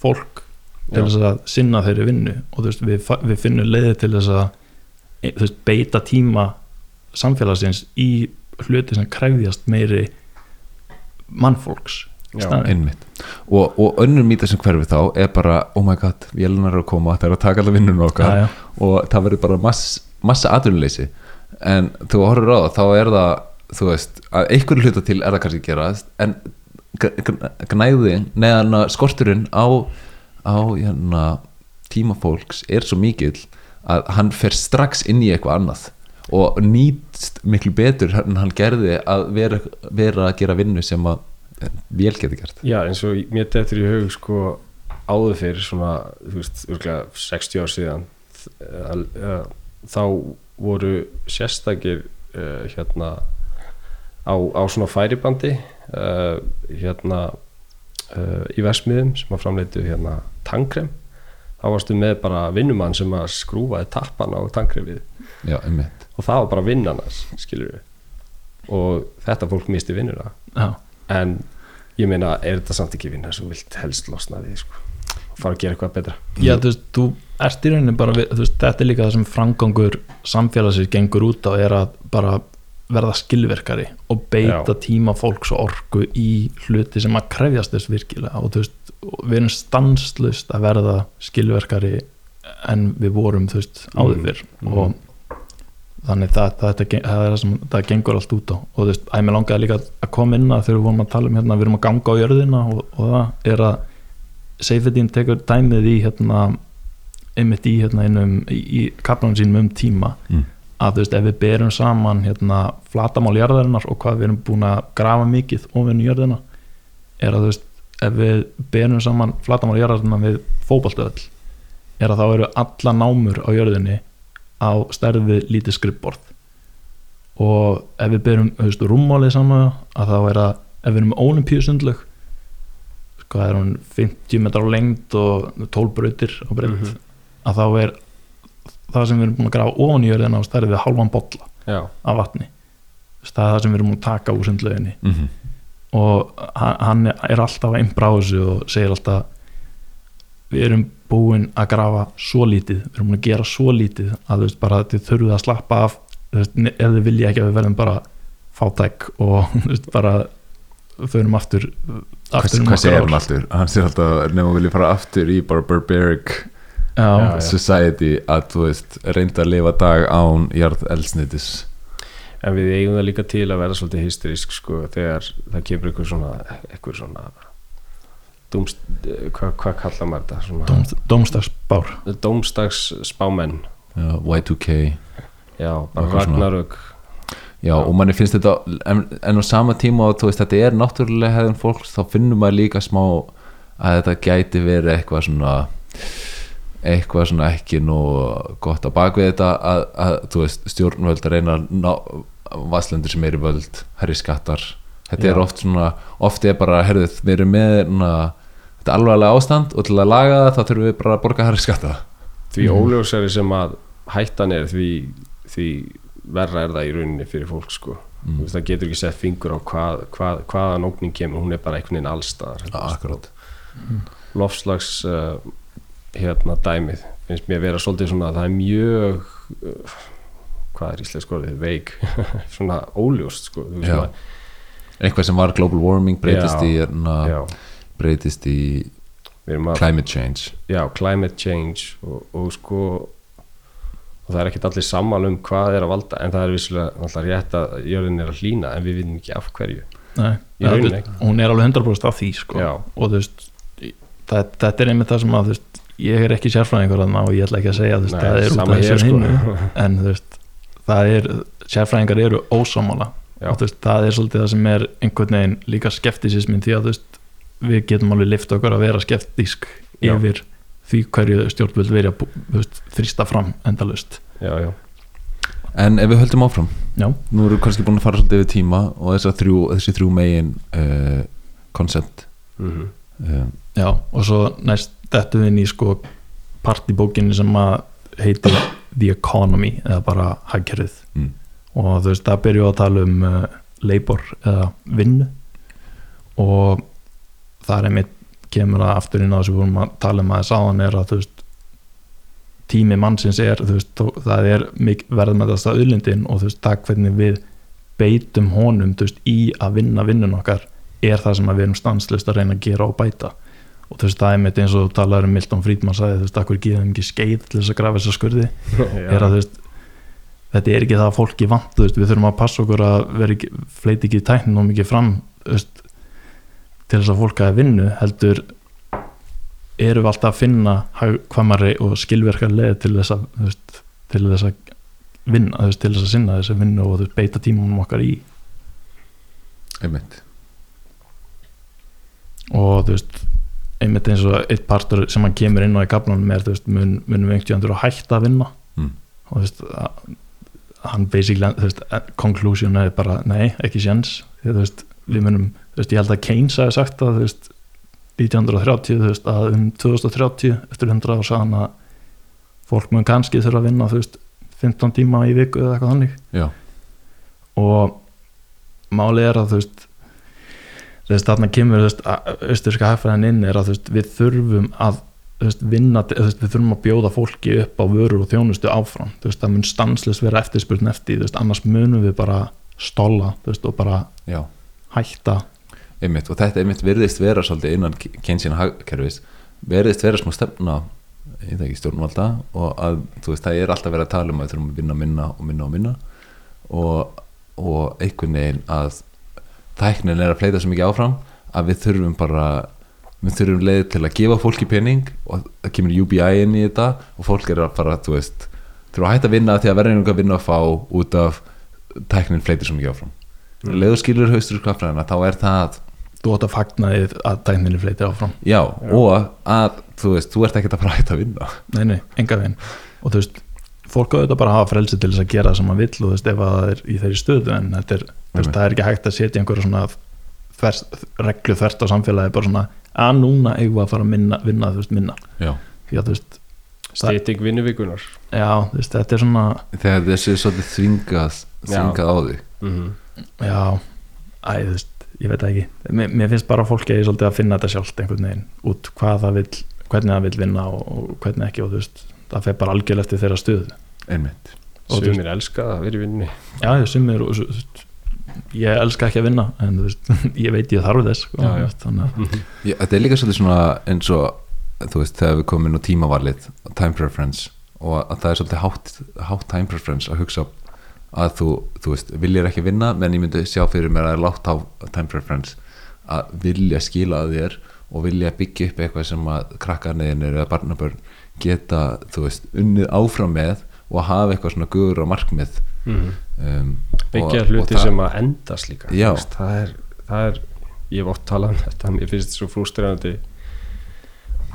Speaker 2: fólk til
Speaker 3: Já.
Speaker 2: þess að sinna þeirri vinnu. Og þú veist, við, við finnum leiði til þess að veist, beita tíma samfélagsins í hluti sem krefjast meiri mannfólks
Speaker 3: Já.
Speaker 1: og, og önnur mýta sem hverfi þá er bara oh my god, vélunar eru að koma, það er að taka allar vinnunum okkar
Speaker 2: Já, já.
Speaker 1: og það verður bara mass, massa atvinnuleysi en þú horfur á það þá er það þú veist, að einhverju hluta til er það kannski gerast en gnæðin, neðan skorturinn á, á hérna, tíma fólks er svo mikill að hann fer strax inn í eitthvað annað og nýtst miklu betur en hann gerði að vera, vera að gera vinnu sem að vél geti gert.
Speaker 3: Já, eins og mér dettur í hug sko áður fyrir svona, veist, örgulega 60 ár síðan þá voru sérstakir uh, hérna á, á svona færibandi uh, hérna uh, í versmiðum sem að framleitu hérna tankrem þá varstu með bara vinnumann sem að skrúfaði tappan á tankremið
Speaker 1: já, einmitt.
Speaker 3: Og það var bara við og þetta fólk misti vinnuna.
Speaker 2: Já.
Speaker 3: en ég meina, er þetta samt ekki vinna sem vilt helst losna við sko, og fara að gera eitthvað betra?
Speaker 2: Já, þú veist, þú ert í rauninni bara við, þú veist, þetta er líka það sem framgangur samfélagsins gengur út á er að bara verða skilverkari og beita
Speaker 3: Já.
Speaker 2: tíma fólks og orku í hluti sem að krefjast þess virkilega. Og þú veist, við erum stanslust að verða skilverkari en við vorum, þú veist, áður
Speaker 3: Mm,
Speaker 2: fyrr
Speaker 3: mm.
Speaker 2: og þannig það, það, það, það er það sem það gengur allt út á og þú veist, æmi langaði líka að koma inn að þegar við vorum að tala um hérna, við erum að ganga á jörðina og, og það er að Seifedín tekur dæmið í hérna, einmitt í hérna einum, í, í kaplanum sínum um tíma
Speaker 1: mm.
Speaker 2: að þú veist, ef við berum saman hérna, flatamál jarðarinnar og hvað við erum búin að grafa mikið ofinu jörðina er að þú veist, ef við berum saman flatamál jarðarinnar við fótboltöðl er að þá eru alla námur á jörðinni á stærð við lítið skrippborð og ef við berum rúmmálið saman að þá er að ef við erum með olimpíusundlög hvað er hún 50 metrar á lengd og 12 brautir á breytt
Speaker 3: Mhm.
Speaker 2: að þá er það sem við erum búin að grafa ofan í jörðina á stærð við halvan bolla
Speaker 3: Já,
Speaker 2: af vatni. Það er það sem við erum búin að taka úr sundlöginni
Speaker 1: Mm
Speaker 2: og hann er alltaf að imbra á þessu og segir alltaf við erum búin að grafa svo lítið, við erum búin að gera svo lítið að þú veist bara þið þurfið að slappa af þú veist, ne- ef þið vilja ekki að við verðum bara fátæk og þú veist bara förum aftur
Speaker 1: hvað,
Speaker 2: aftur um
Speaker 1: segir
Speaker 2: ár.
Speaker 1: hann aftur? segir alltaf nefnum við vilja fara aftur í bara barbaric
Speaker 2: já,
Speaker 3: Já, já.
Speaker 1: society að þú veist reynda að lifa dag án jarð elsnitis
Speaker 3: en við eigum það líka til að vera svolítið hysterísk sko, þegar það kemur eitthvað svona eitthvað svona dúmst, hvað, hvað kallar maður þetta? Svona,
Speaker 2: Dóms, dómstagsbár
Speaker 3: dómstags spámenn
Speaker 1: já, Y2K
Speaker 3: já, bara. Ragnarök.
Speaker 1: Já, og manni finnst þetta en, en á sama tíma og þú veist þetta er náttúrulega hefðin fólks þá finnum maður líka smá að þetta gæti verið eitthvað svona eitthvað svona ekki nú gott á bakvið þetta að, að þú veist stjórnvöld að reyna að vaslendur sem er í völd herri skattar þetta
Speaker 3: Já.
Speaker 1: er oft svona, oft er bara herrið, við erum með na, þetta alvarlega ástand og til að laga það þá þurfum við bara að borga herri skatta
Speaker 3: því
Speaker 2: Mhm.
Speaker 3: óljósari sem að hættan er því, því verra er það í rauninni fyrir fólk sko.
Speaker 1: Mm.
Speaker 3: Það getur ekki sett fingur á hvað, hvað, hvaða nógning kemur hún er bara einhvern veginn allstaðar
Speaker 1: Já, akkurat.
Speaker 3: lofslags uh, hérna dæmið. Finnst mér að vera svolítið svona það er mjög uh, hvað er íslensk orðið, veik. Svona óljóst sko, þú veist,
Speaker 1: Já.
Speaker 3: svona,
Speaker 1: eitthvað sem var global warming breytist
Speaker 3: Já,
Speaker 1: í na,
Speaker 3: já,
Speaker 1: breytist í
Speaker 3: að
Speaker 1: climate change.
Speaker 3: Já, climate change og, og sko og það er ekkert allir sammála um hvað er að valda en það er vissulega náttúrulega rétt að jörðin er að hlýna en við vitum ekki af hverju.
Speaker 2: Nei, það-
Speaker 3: ekki.
Speaker 2: hún er alveg 100% af því sko. Og þú veist það, þetta er einmitt það sem að þú veist, ég er ekki sérfræðingur þarna og ég ætla ekki að segja þú veist,
Speaker 3: Nei,
Speaker 2: það er út af þessu
Speaker 3: sko.
Speaker 2: hinnu en þú veist það er sérfræðingar eru ósámála
Speaker 3: Já.
Speaker 2: og veist, það er svolítið það sem er einhvern veginn líka skeptisismin því að við getum alveg lift okkur að vera skeptísk
Speaker 3: Já.
Speaker 2: yfir því hverju stjórnvöld verið að þrýsta fram endalust
Speaker 3: já, já,
Speaker 1: En ef við höldum áfram
Speaker 2: já,
Speaker 1: Nú erum við kannski búin að fara svolítið yfir tíma og þrjú, þessi þrjú megin uh, consent
Speaker 3: mm
Speaker 1: uh,
Speaker 2: já, og svo næst við inn í sko part í bókinni sem að heitir The Economy eða bara hagkerfið.
Speaker 1: Mm.
Speaker 2: og þú veist, það byrju að tala um uh, labor eða vinnu. Og það er einmitt kemur að aftur inn á þessu vorum að tala um að sáðan er að þú veist tími mannsins er veist, það er verðmættast að auðlindin og þú veist, það hvernig við beitum honum veist, í að vinna vinnun okkar er það sem við erum stanslust að reyna að gera og bæta og þú veist, það er mitt eins og þú talar um Milton Friedman sagði, þú veist, akkur geðum ekki skeið til þess að grafa þessa skurði? Er að þú veist þetta er ekki það að fólki vant þú veist, við þurfum að passa okkur að vera ekki, fleiti ekki tæknin og mikið fram veist, til þess að fólk að vinnu heldur erum við alltaf að finna hagkvamari og skilverkar leið til þess að veist, til þess að vinna veist, til þess að sinna þess að vinna og veist, beita tímunum okkar í.
Speaker 1: Einmitt.
Speaker 2: Og þú veist einmitt eins og eitt partur sem hann kemur inn á í kaplanum er þú veist, mun, munum einhvern að hætta að vinna.
Speaker 1: Mm.
Speaker 2: og þú veist hann basically, þú veist, conclusion er bara, nei, ekki séns. Þú veist, við munum, þú veist, ég held að Keynes hafi sagt að, þú veist 1930, þú veist, að um 2030 eftir 100 ár sagði hann að fólk mun kannski þurfa að vinna, þú veist 15 tíma í viku eða eitthvað þannig.
Speaker 1: Já,
Speaker 2: og málið er að þú veist þarna kemur austurska hagfræðin inn er að veist við þurfum að veist vinna veist við þurfum að bjóða fólki upp á vörur og þjónustu áfram. Það mun stanslust vera eftirspurn eftir annars munum við bara stóla og bara
Speaker 1: já,
Speaker 2: hætta.
Speaker 1: Einmitt og þetta einmitt virðist vera svolítið innan Keynesian hagkerfis virðist vera smá stefna ég það ekki stjórnvalda og að veist það er alltaf verið að tala um að við þurfum að vinna minna og minna og minna og, og einhvern veginn að tæknin er að fleita svo mikið áfram að við þurfum bara við þurfum leið til að gefa fólki pening og það kemur UBI inn í þetta og fólk er að fara, þú veist þurfa að hætta að vinna því að verður einhver að vinna að fá út af tæknin fleitir svo mikið áfram. Mm. leður skilur haustur skapfræðina þá er það
Speaker 2: þú átt að fagna þið að tækninni fleitir áfram.
Speaker 1: Já, og að þú veist, þú ert ekkert að fara að hætta að vinna.
Speaker 2: Nei nei, enga veginn. Og þú veist fólk auðvitað bara að hafa frelsi til þess að gera það sem maður vill og þú veist ef að það er í þeirri stöðu en þetta er,
Speaker 1: Einmitt.
Speaker 2: það er ekki hægt að setja einhverja svona þvers, reglu þvert á samfélagi bara svona að núna eigum við að fara að minna, vinna þú veist minna.
Speaker 1: Já,
Speaker 2: því að þú veist,
Speaker 3: Stýting vinnuvíkunar.
Speaker 2: Já þú veist, þetta er svona
Speaker 1: þegar þessi er svolítið þvingað þvingað á þig.
Speaker 3: Mm
Speaker 2: já, æ, þú veist, ég veit ekki. Mér, mér finnst bara að fólki eigi svolítið að finna þetta sjálft einhvern veginn, út hvað það vill hvernig það vill vinna og, og hvernig ekki og þú veist, það fer bara algjörlega eftir þeirra stuð
Speaker 1: einmitt.
Speaker 2: Og þú veist-
Speaker 3: Sumir elska að vera í vinnu.
Speaker 2: Já, sumir ég elska ekki að vinna en veist, ég veit ég þarf þess sko,
Speaker 3: Já, já.
Speaker 2: þannig að
Speaker 1: Já, þetta er líka svolítið svona eins og þú veist, þegar við komum inn á tímavalið time preference og að það er svolítið hátt, hátt time preference að hugsa að þú, þú veist, viljir ekki vinna menn ég myndi sjá fyrir mér að það er látt á time preference að vilja skila að þér og vilja byggja upp eitthvað sem að krakkarniðinir eða barnabörn geta, þú veist, unnið áfram með og hafa eitthvað svona guður og markmið.
Speaker 3: Mm.
Speaker 1: um,
Speaker 3: Byggja
Speaker 1: og- og
Speaker 3: hluti
Speaker 1: það-
Speaker 3: sem að endast líka það, er, það er Ég hef oft talað um þetta Mér finnst þetta svo frústrerandi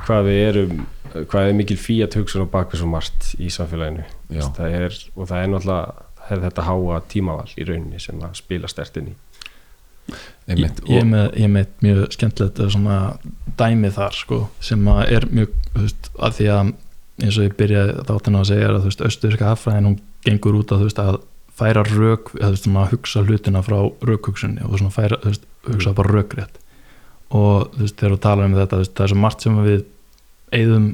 Speaker 3: hvað við erum hvað er mikil fíat hugsun á bakvið svo margt í samfélaginu. Það er, og það er náttúrulega er þetta háa tímaval í rauninni sem að spila stertin í
Speaker 1: einmitt,
Speaker 2: ég, er með, er með mjög skemmtilegt svona dæmi þar sko, sem er mjög veist, að því að eins og ég byrjaði þáttina að segja er að austurska hafræðin hún gengur út að veist að færa svona að hugsa hlutina frá rökhugsunni og svona færa, veist, hugsa bara rökrétt og þegar þú talar um þetta það er svo margt sem við eigðum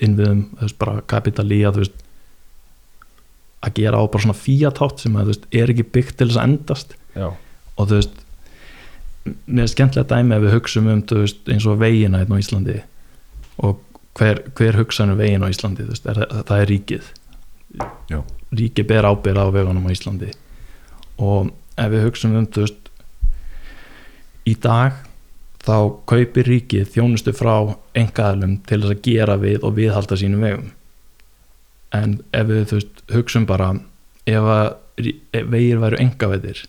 Speaker 2: innviðum, bara kapital í að að gera á bara svona fíatátt sem að er ekki byggt til þess að endast
Speaker 3: Já,
Speaker 2: og þú veist mér er skemmtilega dæmi ef við hugsum um veist, eins og vegina hérna á Íslandi og hver, hver hugsan um vegina á Íslandi veist, er, það er ríkið.
Speaker 1: Já.
Speaker 2: ríkið ber ábyrð á vegunum á Íslandi. Og ef við hugsum um veist í dag þá kaupir ríkið þjónustu frá engaðalum til þess að gera við og viðhalda sínum vegum. En ef við hugsum bara ef að ef vegir væru engaveðir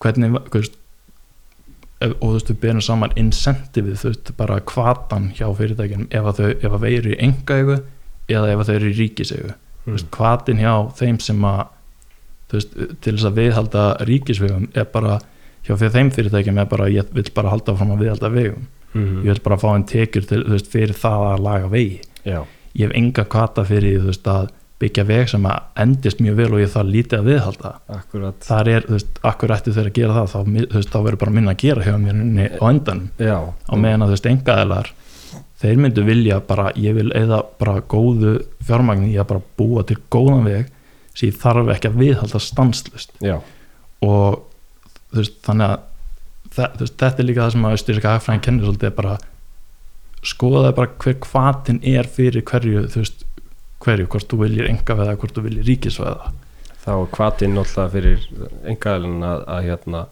Speaker 2: hvernig ef, og þú veist við berum saman incentivið þú veist bara kvatan hjá fyrirtækjum ef að, þau, ef að vegir eru í engaegu eða ef að þau eru í ríkisegu þú veist, hvatin hjá þeim sem að þú veist, til þess að viðhalda ríkisvegum er bara hjá fyrir þeim fyrirtækjum er bara, ég vil bara halda fram að viðhalda vegum,
Speaker 3: Mhm.
Speaker 2: ég vil bara fá einn tekjur til, þú veist, fyrir það að laga vegi.
Speaker 3: Já,
Speaker 2: ég hef enga kvata fyrir þú veist, að byggja veg sem að endist mjög vel og ég þarf lítið að viðhalda.
Speaker 3: Akkurat.
Speaker 2: Þar er, þú veist, akkur ættu þeir að gera það þá, þú veist, þá verður bara minna að gera hjá mér á endanum,
Speaker 3: já,
Speaker 2: á meðan að þú veist, engaðilar þeir myndu vilja bara, ég vil eða bara góðu fjármagni í að bara búa til góðan veg sem ég þarf ekki að viðhalda stanslust
Speaker 3: já,
Speaker 2: og þú veist, þannig að það, veist, þetta er líka það sem að austuríska hagfræðin kennir svolítið bara skoða bara hver kvatin er fyrir hverju, þú veist, hverju hvort þú viljir enga veða, hvort þú viljir ríkisveða
Speaker 3: þá er hvatinn náttúrulega fyrir engaðalinn að, að hérna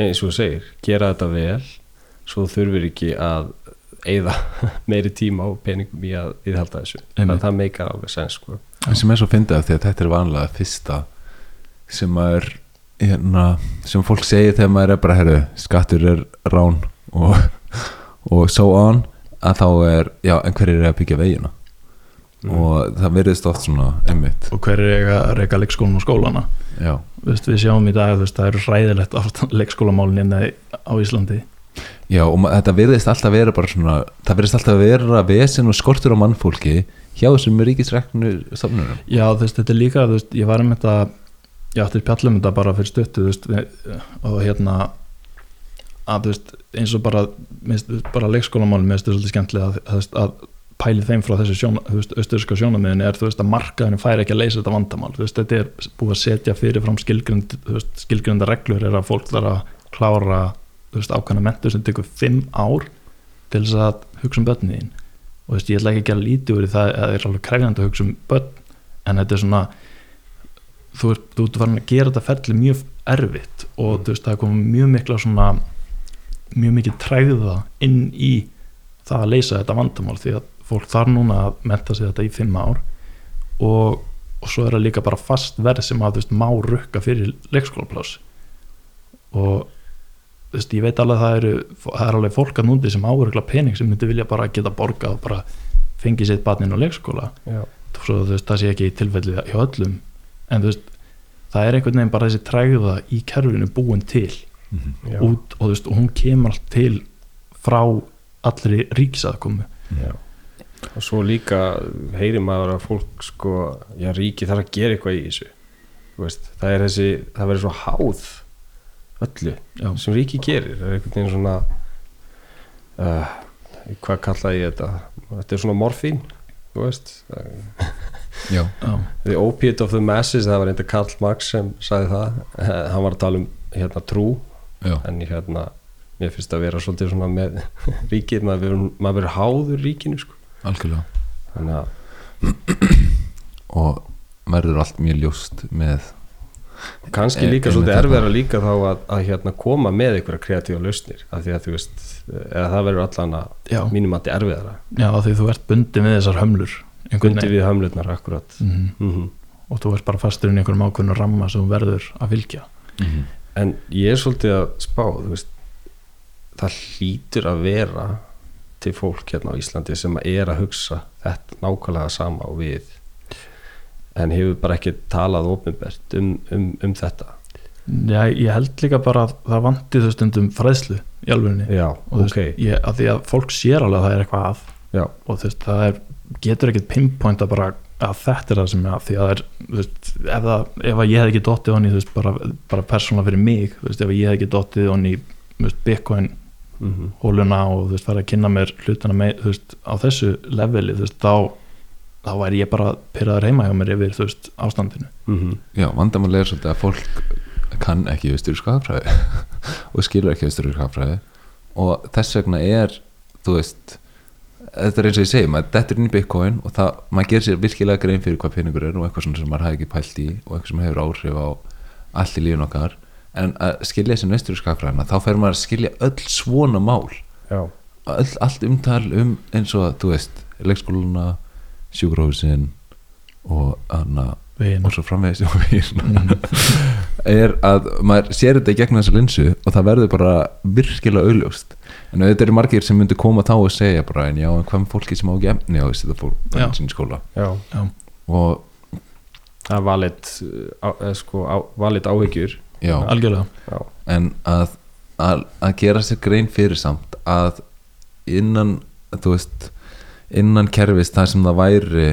Speaker 3: eins og þú segir, gera þetta vel svo þú þurfir ekki að eigða meiri tíma og peningum í að viðhalda þessu,
Speaker 2: Einmitt.
Speaker 3: það, það meikar alveg sens sko.
Speaker 1: En sem er svo fyndið af því að þetta er vanlega fyrsta sem maður hérna, sem fólk segir þegar maður er bara herru, skattur er rán og, og so on að þá er, já, en hver er að byggja vegina
Speaker 3: Mm.
Speaker 1: og það verðist oft svona einmitt,
Speaker 2: og hver er að reyka leikskólan og skólana? Veist, við sjáum í dag, veist, það eru hræðilegt ástand leikskólamálin hérna á Íslandi.
Speaker 1: Já og þetta verðist alltaf vera bara svona, það verðist alltaf vera vesen og skortur á mannfólki hjá þessum ríkisreknu stofnunum.
Speaker 2: Já, þú veist, þetta er líka, þú veist, ég var um þetta ég átti spjallum þetta bara fyrir stöttu veist, og hérna að, þú veist, eins og bara bara leikskólamálum, mér finnst þetta svolítið skemmtilega að, að, að pæli þeim frá þessu sjón, austurska sjónamiðin er, veist, að markaðinu fær ekki að leysa þetta vandamál, veist, þetta er búið að setja fyrirfram skilgrind, þú veist, skilgrinda reglur er að fólk þarf að klára ákvæmna mentur sem tekur fimm ár til þess að hugsa um börnin og veist, ég ætla ekki að gera lítið úr það að það er alveg krefjandi að hugsa um börn en þetta er svona þú ert, þú ert farin að gera þetta ferli mjög erfitt og veist, það er komið mjög mikla svona mjög mikið træða inn í það að leysa þetta vandamál því að fólk þarf núna að menta sig þetta í fimm ár og, og svo er það líka bara fast verð sem að þú veist, má rukka fyrir leikskólaplás og þú veist, ég veit alveg að það eru það er alveg fólk að núndi sem áurugla pening sem myndi vilja bara geta borgað og bara fengið sitt barnin á leikskóla.
Speaker 3: Já,
Speaker 2: svo veist, það sé ekki tilfellið hjá öllum. En þú veist, það er einhvern veginn bara þessi træða í kerfinu búin til
Speaker 3: já,
Speaker 2: út og og hún kemur allt til frá allri ríkisaðkomu.
Speaker 3: Já. Og svo líka heyrir maður að fólk sko, já ríki þarf að gera eitthvað í þessu. Veist, það er þessi, það verður svo háð öllu
Speaker 2: já,
Speaker 3: sem ríki gerir. Það er einhvern veginn svona uh, hvað kalla ég þetta? Þetta er svona morfín þú veist,
Speaker 1: já,
Speaker 3: the opiate of the masses það var einnig Karl Marx sem sagði það. Eh, hann var að tala um hérna trú.
Speaker 1: Já,
Speaker 3: en hérna mér finnst að vera svolítið svona með ríkið, maður verður háður ríkinu sko.
Speaker 1: Algjörlega.
Speaker 3: Þannig að
Speaker 1: og verður allt mjög ljóst með
Speaker 3: kannski
Speaker 1: Eh,
Speaker 3: líka
Speaker 1: einmitt
Speaker 3: svolítið
Speaker 1: þetta.
Speaker 3: erfiðara líka þá að, að hérna koma með einhverja kreatífa lausnir af því að þú veist, eða það verður allan að mínum að erfiðara.
Speaker 2: Já, því þú ert bundið með þessar hömlur einhvern
Speaker 3: bundi
Speaker 2: veginn.
Speaker 3: við hamlutnar akkurat
Speaker 2: Mhm.
Speaker 3: mm
Speaker 2: og þú ert bara fastur inn í einhverjum ákveðnum ramma sem þú verður að fylgja.
Speaker 3: En ég er svolítið að spá þú veist, það hlýtur að vera til fólk hérna á Íslandi sem er að hugsa þetta nákvæmlega sama og við en hefur bara ekki talað ofinbert um, um, um þetta.
Speaker 2: Já, ég held líka bara að það vanti þú stundum fræðslu í alvegni
Speaker 3: já,
Speaker 2: og þú
Speaker 3: ok,
Speaker 2: veist, ég, að því að fólk sér alveg að það er eitthvað að.
Speaker 3: Já,
Speaker 2: og þú veist, það er, getur ekkert pinpoint að bara að þetta er það sem er að því að það er, þú veist, ef, það, ef ég hef ekki dottið honni, þú veist, bara, bara persónulega fyrir mig, þú veist, ef ég hef ekki dottið honni þú veist, Bitcoin
Speaker 3: mm
Speaker 2: hóluna og þú veist, fara að kynna mér hlutina með, þú veist, á þessu leveli, þú veist, þá þá væri ég bara pyrraður heima hjá mér yfir, þú veist, ástandinu.
Speaker 3: -hmm.
Speaker 1: Já, vandamál er svolítið að fólk kann ekki austuríska hagfræði og skilur ekki austuríska hagfræði og þess vegna er þú veist þetta er eins og ég segi, maður dettur inn í bitcoin og það, maður gerir sér virkilega grein fyrir hvað peningur er og eitthvað svona sem maður hafi ekki pælt í og eitthvað sem hefur áhrif á allt í lífun okkar en að skilja þessi austuríska hagfræðina þá fer maður að skilja öll svona mál.
Speaker 3: Já,
Speaker 1: öll, allt umtal um eins og þú veist leikskóluna, sjúkrahúsin og hana
Speaker 2: veginn
Speaker 1: og svo framvegis
Speaker 2: mm.
Speaker 1: er að maður sér þetta í gegnum þessa linsu og það verður bara virkilega augljóst. En auðvitað eru margir sem myndu koma þá og segja bara en já, en hvað með fólki sem á ekki efni á þetta í skóla?
Speaker 3: Já,
Speaker 2: Já,
Speaker 1: og
Speaker 3: það er valit á, eða sko, á, valit áhyggjur
Speaker 1: já,
Speaker 2: algjörlega.
Speaker 3: Já,
Speaker 1: en að, að, að gera sér grein fyrir samt að innan þú veist innan kerfis það sem það væri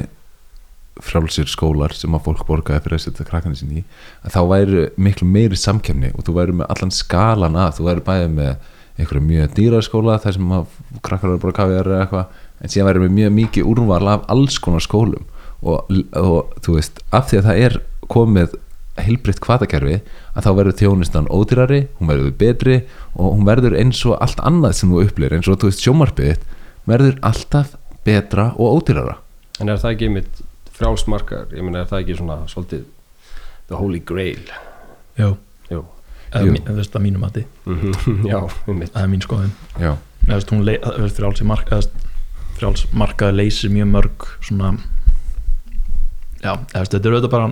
Speaker 1: frálsir skólar sem að fólk borgaði fyrir að setja krakkarnir sín í að þá væri miklu meiri samkefni og þú væri með allan skalan að þú væri bæðið með einhverju mjög dýra skóla þar sem að krakkar eru bara kafið eða eitthvað en síðan væri með mjög mikið úrval af alls konar skólum og, og þú veist, af því að það er komið heilbritt kvatakerfi að þá verður þjónustan ódýrari hún verður betri og hún verður eins og allt annað sem þú upplýr eins og þú veist sjómarpið þitt verður alltaf betra og ódýrara.
Speaker 3: En er það ekki mitt frjálsmarkar? Ég meina er það ekki svona svolítið the holy grail? Jú.
Speaker 2: eða
Speaker 1: Jú.
Speaker 2: mín- þú veist að mínu mati.
Speaker 3: Mhm, já, mitt
Speaker 2: það er mín skoðin
Speaker 1: já,
Speaker 2: Eða, þú veist, hún lei- þú veist, frjáls í mark eða, frjáls markaði leysir mjög mörg svona já, þetta er auðvitað bara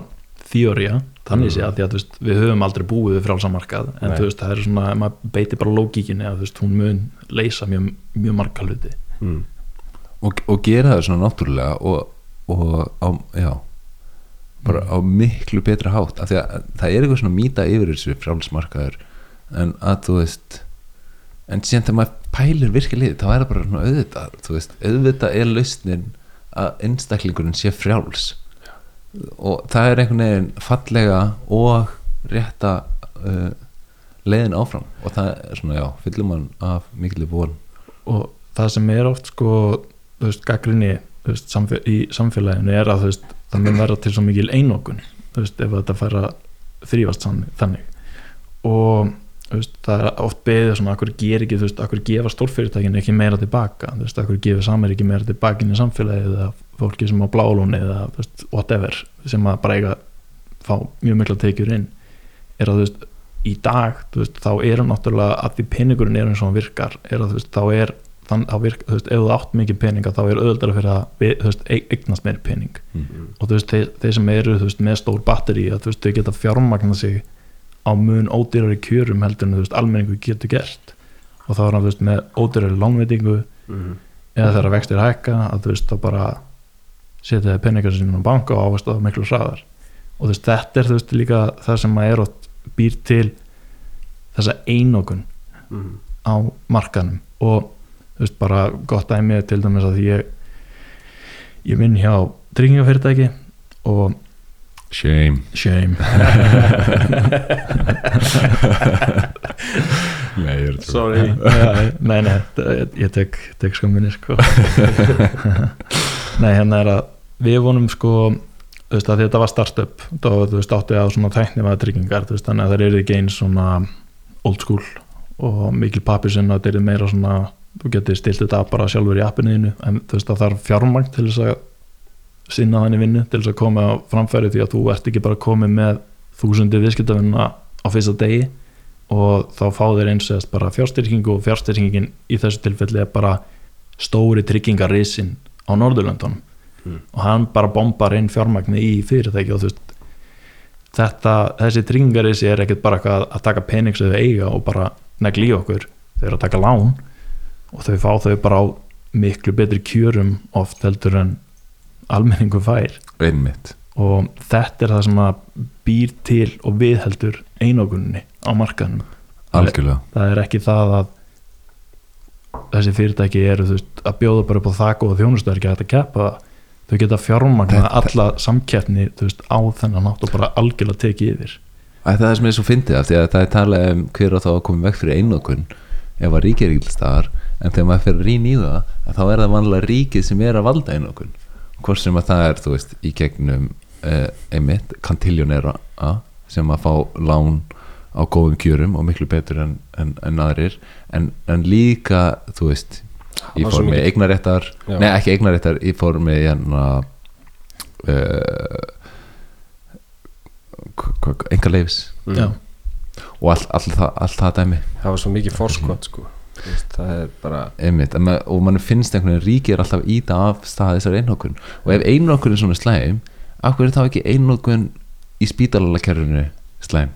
Speaker 2: þjóriða, þannig sé að því að þú veist, við höfum aldrei búið við frjálsamarkað en
Speaker 3: Nei.
Speaker 2: þú veist, það er svona, maður beitir bara lógíkinni að þú veist, hún mun leysa mjög, mjög marga hluti
Speaker 3: mm.
Speaker 1: og, og gera það svona náttúrulega og, og á, já bara á miklu betra hátt af því að það er eitthvað svona mýta yfir þessu frálsmarkaður en að þú veist en síðan þegar maður pælir því, þá er það bara svona auðvitað auðvitað er lausnin að einstaklingurinn sé frjáls og það er einhvern veginn fallega og rétta uh, leiðin áfram. Og það er svona, já, fyllum mann af miklu von.
Speaker 2: Og það sem er oft sko, þú veist, gaggrinni þú veist, samfé í samfélaginu er að veist, það mun vera til svo mikil einokun þú veist, ef þetta fær að þrýfast sann- þannig. Og veist, það er oft beðið svona, akkur ger ekki, þú veist, akkur gefa stórfyrirtækin ekki meira tilbaka, þú veist, akkur gefa samir ekki meira tilbaka inn í samfélagið eða fólki sem á blálóni eða, veist, whatever sem að bara eiga fá mjög mikla tekjur inn er að, þú veist, í dag, veist, þá eru náttúrulega að því peningurinn er eins og hann virkar er að, þú veist, þá er þann, þá virk, þú veist, ef þú átt mikið peninga þá er auðvitað fyrir að, þú veist, eig- eignast meiri pening og þú veist, þeir, þeir sem eru þú veist, með stór batteri, að þú veist, þau geta fjármagna sig á mun ódýrari kjörum heldur en þú veist, almenningu getur gert og þá er hann, þú veist, með ódýrari lánveitingu
Speaker 3: Mm.
Speaker 2: eða þegar vextir hækka að þú veist, þá bara setja þeir peningar sinni á banka og ávast á miklu hraðar. Og þú veist, þetta er þú veist líka það sem að er átt býr til þessa einokun
Speaker 3: Mm.
Speaker 2: á markanum og þú veist bara gott dæmi er til dæmis að ég ég vinn hjá tryggingafyrirtæki og
Speaker 1: shame.
Speaker 2: Shame.
Speaker 1: Nei, er
Speaker 3: sorry.
Speaker 2: Nei, nei, ég, tek, tek skömminni sko nei, hérna er að við vonum sko veist að þetta var startup þá veist átti að svona tæknifaða tryggingar þú veist þannig að það eru ekki eins svona old school og mikil pappir sem að þetta er meira svona þú getur stilt þetta bara sjálfur í appinu en þú veist að það er fjármagn til þess að sinna þannig vinnu til þess að koma á framfæri því að þú ert ekki bara komið með þúsundi viðskiptavinna á fyrsta degi og þá fá þeir eins og bara fjárstyrkingu og fjárstyrkingin í þessu tilfelli er bara stóri tryggingarissin á Norðurlöndunum.
Speaker 3: Mm.
Speaker 2: og hann bara bombar inn fjármagni í fyrirtæki og þú veist þetta, þessi tryggingarissi er ekkert bara að taka pening sem þau eiga og bara negli í okkur, þau eru að taka lán og þau fá þau bara á miklu betri kjörum oft heldur en almenningu fær.
Speaker 1: Einmitt.
Speaker 2: Og þetta er það sem að býr til og viðheldur einogunni á markaðnum.
Speaker 1: Algjörlega.
Speaker 2: Það er ekki það að þessi fyrirtæki eru veist, að bjóða bara upp á það og þjónustu er ekki hægt að keppa. Þau geta fjármagna alla samkeppni veist, á þennan nátt og bara algjörlega tekið yfir.
Speaker 1: Æ, það er sem er svo fyndið af því að það er talað um hver og þá að koma vekk fyrir einokun ef að ríkið er ekki til staðar en þegar maður fyrir rýn í það að þá er það vanlega ríkið sem er að valda einokun. Hvort sem að það er veist í gegnum eh, einmitt kantiljónera sem að fá lán á góðum kjörum og miklu betur en, en, en aðrir. En, en líka þú veist í formi eignaréttar nei ekki eignaréttar í formi hérna uh, enga leifis
Speaker 3: Mm.
Speaker 1: Og allt all, all, all það dæmi.
Speaker 3: Það var svo mikið forskot sko. Það er bara
Speaker 1: einmitt, og mann finnst einhvern veginn ríkið er alltaf íta af stað þessar einhokun og ef einhokun er svona slæm af hverju er þá ekki einokun í spítalalakerfinu slæm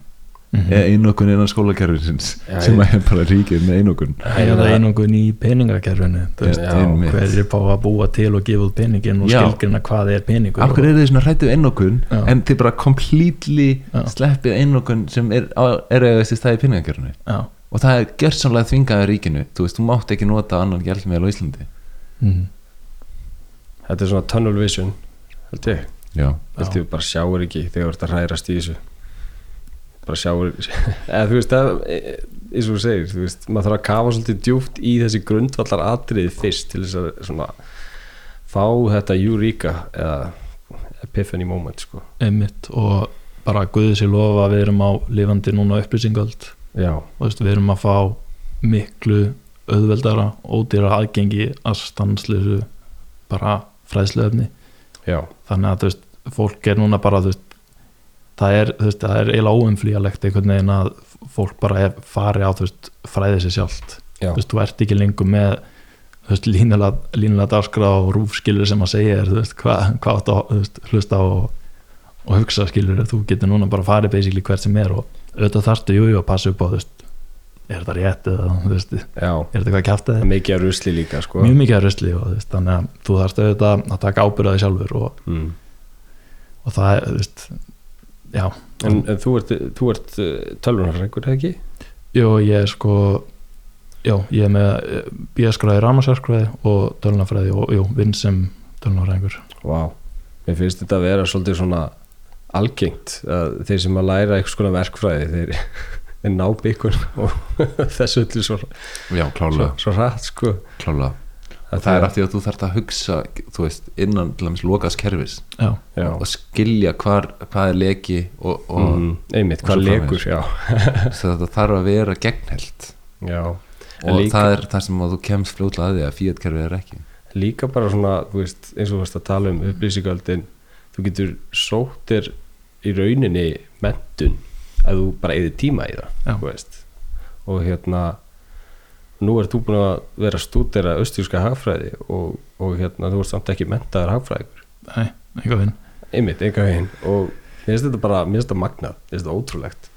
Speaker 2: Mhm.
Speaker 1: eða einokun innan skólakerfinsins
Speaker 3: Já,
Speaker 1: sem er bara ríkið með einokun.
Speaker 2: Er einungun í peningakerfinu hver er bá að búa til og gefa út peningin og
Speaker 1: Já.
Speaker 2: skilgrina hvað er peningur
Speaker 1: af hverju er þið svona hrættu einokun
Speaker 2: Já.
Speaker 1: en þið bara completely
Speaker 2: Já.
Speaker 1: sleppið einokun sem er, er eða þessi stæði peningakerfinu?
Speaker 2: Já,
Speaker 1: og það er gjörsamlega þvingaði ríkinu. Þú veist, þú mátt ekki nota annan gjaldmiðal á Íslandi.
Speaker 2: Mm.
Speaker 3: þetta er svona tunnel vision held ég, held ég bara sjáur ekki þegar þú ert að hrærast í þessu bara sjáur eða þú veist, það, e- eins og þú segir þú veist, maður þarf að kafa svolítið djúpt í þessi grundvallar atriði fyrst til þess að svona fá þetta eureka eða epiphany moment sko.
Speaker 2: Einmitt og bara Guðið sér lofa að við erum á lifandi núna upplýsingöld við erum að fá miklu auðveldara ódýra aðgengi að stanslisu bara fræðsluefni.
Speaker 3: Já,
Speaker 2: þannig að þú veist, fólk er núna bara þú veist, það er, veist, það er eiginlega óumflýjalegt einhvern veginn að fólk bara er, fari á veist, fræðið sér sjálft.
Speaker 3: Já,
Speaker 2: þú veist, þú ert ekki lengur með línulega, dagskrá og rúfskilur sem að segja veist, hvað hva áttu að hlusta og, og hugsa skilur, þú getur núna bara farið basically hvert sem er og auðvitað þarftu jú, jú, að passa upp á, þú veist er þetta rétt eða, veist, er þetta hvað kjátt
Speaker 3: það er mikið að rusli líka sko.
Speaker 2: Mjög mikið að rusli og veist, þannig að þú þarfst auðvitað að taka ábyrðaði sjálfur og,
Speaker 3: mm.
Speaker 2: og það er, já,
Speaker 3: en, en þú ert, þú ert tölvunarfrækur, eða ekki?
Speaker 2: jú, ég er sko já, ég er með bíaskræði, rámasarskræði og tölunafræði og jú, vinn sem tölunafræðingur
Speaker 3: Vá, mér finnst þetta að vera svolítið svona algengt að þeir sem að læra eitthvað svona verkfræði þeir, þeir ná byggur og þessu öllu svo,
Speaker 1: já,
Speaker 3: svo, svo rætt sko.
Speaker 1: Klálega. Og það er af því að þú þarft að hugsa þú veist, innan til dæmis lokaðs kerfis
Speaker 2: já,
Speaker 3: já,
Speaker 1: og skilja hvar, hvað er leki og, og
Speaker 3: mm, einmitt,
Speaker 1: og
Speaker 3: hvað
Speaker 1: svo
Speaker 3: legur já,
Speaker 1: þess að þetta þarf að vera
Speaker 3: En
Speaker 1: og
Speaker 3: líka-
Speaker 1: það er það sem að þú kemst fljótlega að því að Fiat kerfið er ekki.
Speaker 3: Líka bara svona, þú veist, eins og þú varst að tala um upplýsingöldin, þú getur sóttir í rauninni mentun að þú bara eigði tíma í það,
Speaker 2: Já.
Speaker 3: þú veist. Og hérna nú er þú búin að vera að stúdera austjúska hagfræði og, og hérna þú ert samt ekki mentaður hagfræðingur
Speaker 2: nei, eitthvað vinn
Speaker 3: einmitt, enga veginn og mér finnst þetta bara, mér finnst þetta magnað mér finnst þetta ótrúlegt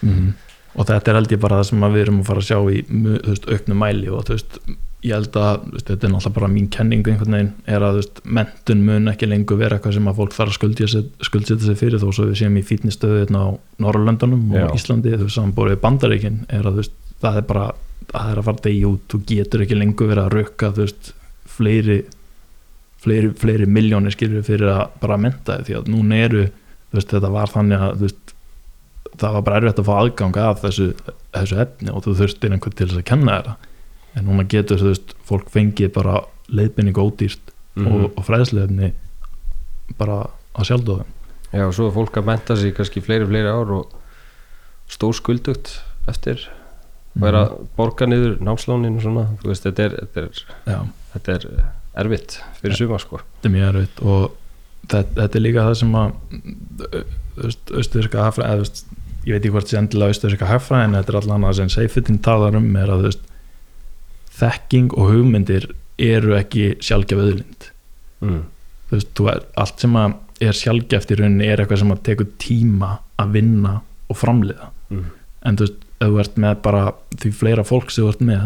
Speaker 2: mm. og þetta er held ég bara það sem við erum að fara að sjá í veist, auknu mæli og veist, ég held að veist, þetta er náttúrulega bara mín kenning einhvern veginn er að mentun mun ekki lengur vera eitthvað sem að fólk þarf að skuldsetja sig fyrir þó svo við séum í fítnistöðu hérna á Norrlöndunum og
Speaker 3: Já.
Speaker 2: Íslandi þú veist, samanborið bandaríkin er að þú veist, það er bara það er að fara degi út, þú getur ekki lengur verið að rukka þú veist, fleiri fleiri, fleiri miljónir skilur fyrir að bara menta því að núna eru þú veist, þetta var þannig að veist, það var bara erfitt að fá aðgang af þessu, þessu efni og þú þurftir einhvern til þess að kenna þetta en núna getur þú veist, fólk fengið bara leiðbynning ódýrt
Speaker 3: Mhm.
Speaker 2: og, og fræðsleifni bara að sjálfdóðum
Speaker 3: já, og svo er fólk að menta sig kannski fleiri, fleiri ár og stór skuldugt eftir og er að borga niður námslánin og svona, þú veist, þetta er, þetta er, þetta er erfitt fyrir suma sko.
Speaker 2: Þetta er mjög erfitt og þetta, þetta er líka það sem að austuríska hagfræði eða, ég veit ekki hvort sé endilega austuríska hagfræði en þetta er allan að sem Seyfitin talar um er að veist, þekking og hugmyndir eru ekki sjálfgef auðlind.
Speaker 3: Mm.
Speaker 2: þú veist, þú er, allt sem að er sjálfgeft í rauninni er eitthvað sem að tekur tíma að vinna og framleiða.
Speaker 3: Mm.
Speaker 2: en þú veist, ef þú ert með bara því fleira fólk sem þú ert með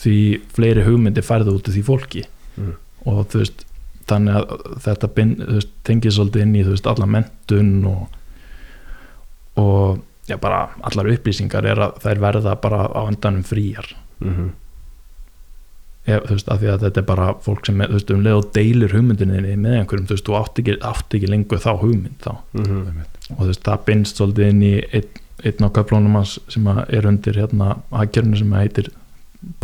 Speaker 2: því fleiri hugmyndir færðu út af því fólki.
Speaker 3: Mm.
Speaker 2: og þú veist, þannig að þetta tengið svolítið inn í þú veist, alla mentun og og já, bara allar upplýsingar er að þær verða bara á endanum fríjar
Speaker 3: Mm
Speaker 2: ef, þú veist, af því að þetta er bara fólk sem, er, þú veist, um leið og deilir hugmyndinni með einhverjum, þú veist, þú átt ekki, átt ekki lengur þá hugmynd þá.
Speaker 3: -hmm.
Speaker 2: og þú veist, það binst svolítið inn í einn, einn á köflónum hans sem að er undir hérna aðgjörnu sem heitir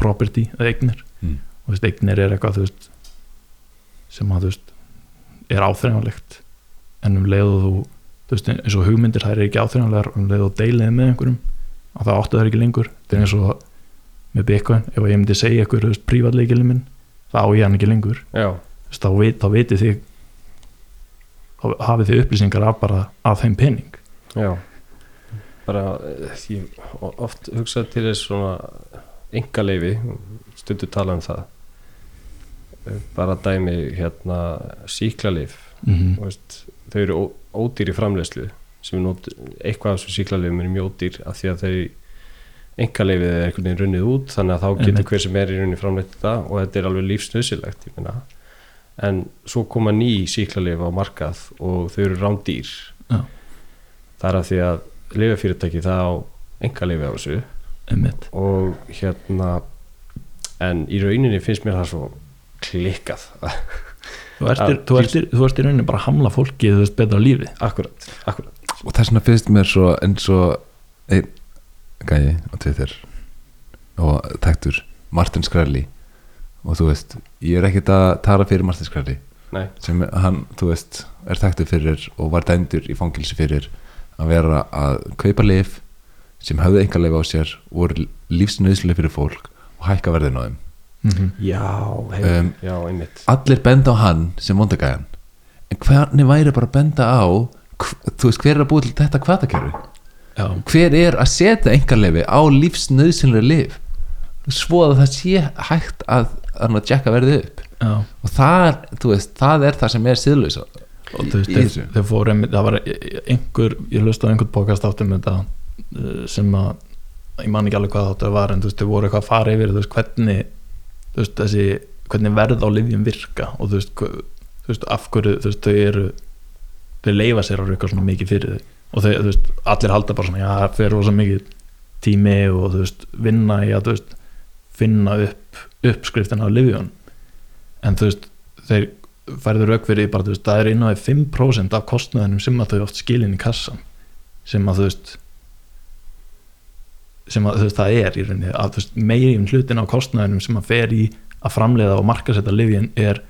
Speaker 2: property eða eignir
Speaker 1: Mm.
Speaker 2: og þú veist, eignir er eitthvað, þú veist sem að, þú veist, er áþreifanlegt. En um leið og þú þú veist, eins og hugmyndir, það er ekki áþreifanlegar um leið og deilið með einhverjum og það áttu það ekki lengur, þetta er eins og með Bitcoin, ef ég myndi segja ykkur, þú veist, prívatleikilin minn, það á ég hann ekki lengur.
Speaker 3: Já,
Speaker 2: þú veist, þá, veit, þá vitið þið þá hafið þið upplýsingar af bara af þeim pening.
Speaker 3: Já bara, eh, ég oft hugsað til þess svona engaleifi, stundu tala um það. Eh, bara dæmi hérna síklarleif
Speaker 2: mm
Speaker 3: veist, þau eru ódýr í nót, eitthvað af þessu síklarleifum er mjög ódýr af því að þau engalefið er einhvern veginn runnið út þannig að þá getur hver sem er í rauninni framleitt þetta og þetta er alveg lífsnöðsilegt en svo koma ný síklarleif á markað og þau eru rándýr.
Speaker 2: Já.
Speaker 3: það er af því að leifafyrirtæki það á engaleifi á þessu.
Speaker 2: Einmitt.
Speaker 3: Og hérna en í rauninni finnst mér það svo klikkað.
Speaker 2: Þú ert, í- þú, ert, í- þú ert í rauninni bara að hamla fólki þú veist betra lífi.
Speaker 3: Akkurat, akkurat
Speaker 1: og þess vegna finnst mér svo eins og einn gæi á Twitter og þekktur Martin Skrelli. Og þú veist, ég er ekkert að tala fyrir Martin Skrelli.
Speaker 3: Nei,
Speaker 1: sem hann, þú veist, er þekktur fyrir og var dæmdur í fangilsi fyrir að vera að kaupa lif sem höfðu enga leif á sér voru lífsnöðslega fyrir fólk og hækka verðin á þeim.
Speaker 2: Mm
Speaker 3: já, hei,
Speaker 1: Um,
Speaker 3: já, einmitt.
Speaker 1: allir benda á hann sem vondagæjan. En hvernig væri bara að benda á þú veist, hver er að búið til þetta kvatakerfi
Speaker 2: já,
Speaker 1: hver er að setja engarleifi á lífsnöðsynlega lif svo að það sé hægt að, að jacka verði upp.
Speaker 2: Já.
Speaker 1: Og það, þú veist, það er það sem er síðlösa
Speaker 2: veist,
Speaker 1: í
Speaker 2: þeir, þeir fóru það var einhver, ég hlustaði á einhvern podcast áttum þetta uh, sem að ég man ekki alveg hvað þáttu var en þú veist, þau voru eitthvað að fara yfir þú veist, hvernig þú veist, þessi, hvernig verð á livjum virka og þú veist, hva- þú veist, af hverju þú veist, þau eru þau leifa sér að rauka svona mikið fyrir þau og þau, þú veist, allir halda bara svona já, það fer rosa mikið tími og þú veist, vinna í að, þú veist finna upp uppskriftina á livjun en þú veist, þeir færður því bara, þú veist, það er inn á því 5% af kostnaðinum sem að þau oft skilin í kassan sem að þú veist sem að þú veist, það er í rauninni að þú veist, meirinn hlutin á kostnaðinum sem að fer í að framleiða og markasetta livjin er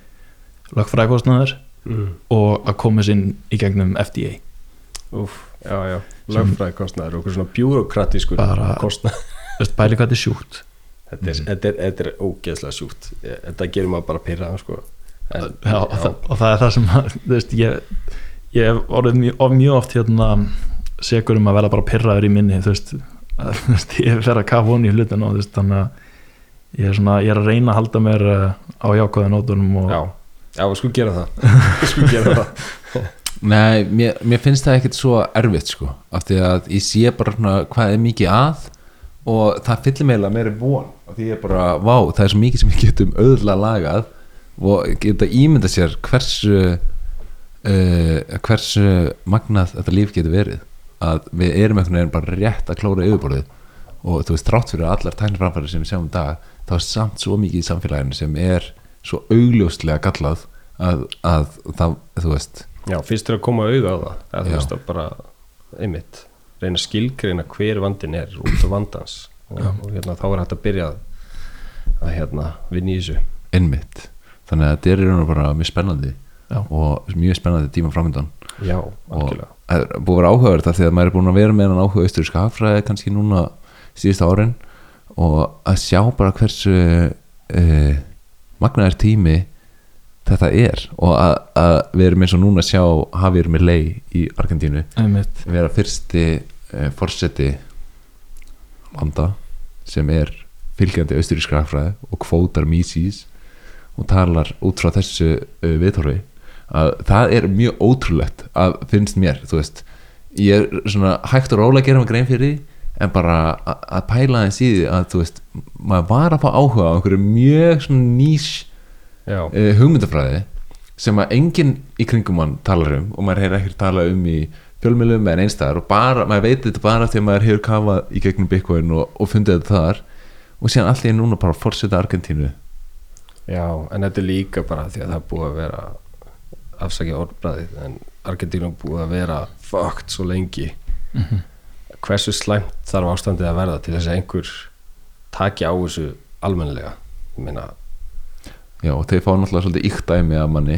Speaker 2: lögfræðkostnaður
Speaker 3: mm.
Speaker 2: og að koma sinn í gegnum FDA
Speaker 3: Úf, já, já, lögfræði kostnaður og okkur svona bjúrokratískur kostnaður
Speaker 2: þú veist, bæli hvað þetta er sjúkt
Speaker 3: þetta er, þetta er, er ógeðslega sjúkt þetta gerir maður bara pyrraðan sko. En,
Speaker 2: já, og, það, og það er það sem veist, ég, ég hef orðið mjög, of, mjög oft hérna segur um að vera bara pyrraður í minni þú veist, að, þú veist ég fer að kafa honi í hlutin og þú veist, þannig að ég er, svona, ég er að reyna að halda mér uh, á jákvæða nótunum og
Speaker 3: já, já, við skulum gera það. Við skulum gera það.
Speaker 1: Nei, mér, mér finnst það ekkert svo erfitt sko, af því að ég sé bara svona hvað er mikið að og það fyllir meila meiri von af því ég er bara, vá, það er svo mikið sem við getum auðvitað lagað og geta ímynda sér hversu uh, hversu magnað þetta líf getur verið. Að við erum einhvern veginn bara rétt að klóra yfirborðið og þú veist, trátt fyrir allar tækniframfæri sem við sjáum í dag, þá er samt svo mikið í samfélaginu sem er svo augljóslega gallað að, að það, þú veist.
Speaker 3: Já, fyrst er að koma auða á það eða þú veist að bara, einmitt reyna að skilgreina hver vandin er út af vandans. Og, og hérna, þá er hægt að byrja að, að hérna, vinna í þessu.
Speaker 1: Einmitt þannig að þetta er í raun og bara mjög spennandi
Speaker 2: Já.
Speaker 1: og mjög spennandi tíma framöndan
Speaker 3: já,
Speaker 1: og
Speaker 3: algjörlega.
Speaker 1: það er búið að vera áhugaverð því að maður er búin að vera með hann áhuga austuríska hagfræði kannski núna síðustu árin og að sjá bara hversu uh, magnaður tími þetta er og að, að við erum eins og núna að sjá Javier Milei í Argentínu vera fyrsti uh, forseti landa sem er fylgjandi austuríska hagfræði og kvótar Mises og talar út frá þessu uh, viðhorfi að það er mjög ótrúlegt að finnst mér, þú veist. Ég er svona hægt og rólega að gera mig grein fyrir því en bara að pæla þess í því að þú veist, maður var að fá áhuga á einhverju mjög svona nýs uh, hugmyndafræði sem að enginn í kringum hann talar um og maður hefur ekkert talað um í fjölmjölum en einstæðar og bara, maður veit þetta bara að maður hefur kafað í gegnum Bitcoin og, og fundið þetta þar. Og síðan einu núna bara fórseta Argentínu
Speaker 3: já, en þetta er líka bara því að það er búið að vera afsakið orðbræðið en Argentínu er búið að vera fucked svo lengi
Speaker 2: Mhm.
Speaker 3: hversu slæmt þarf ástandið að verða til þess að einhver taki á þessu meina,
Speaker 1: já og þeir fá náttúrulega svolítið íkt dæmi af manni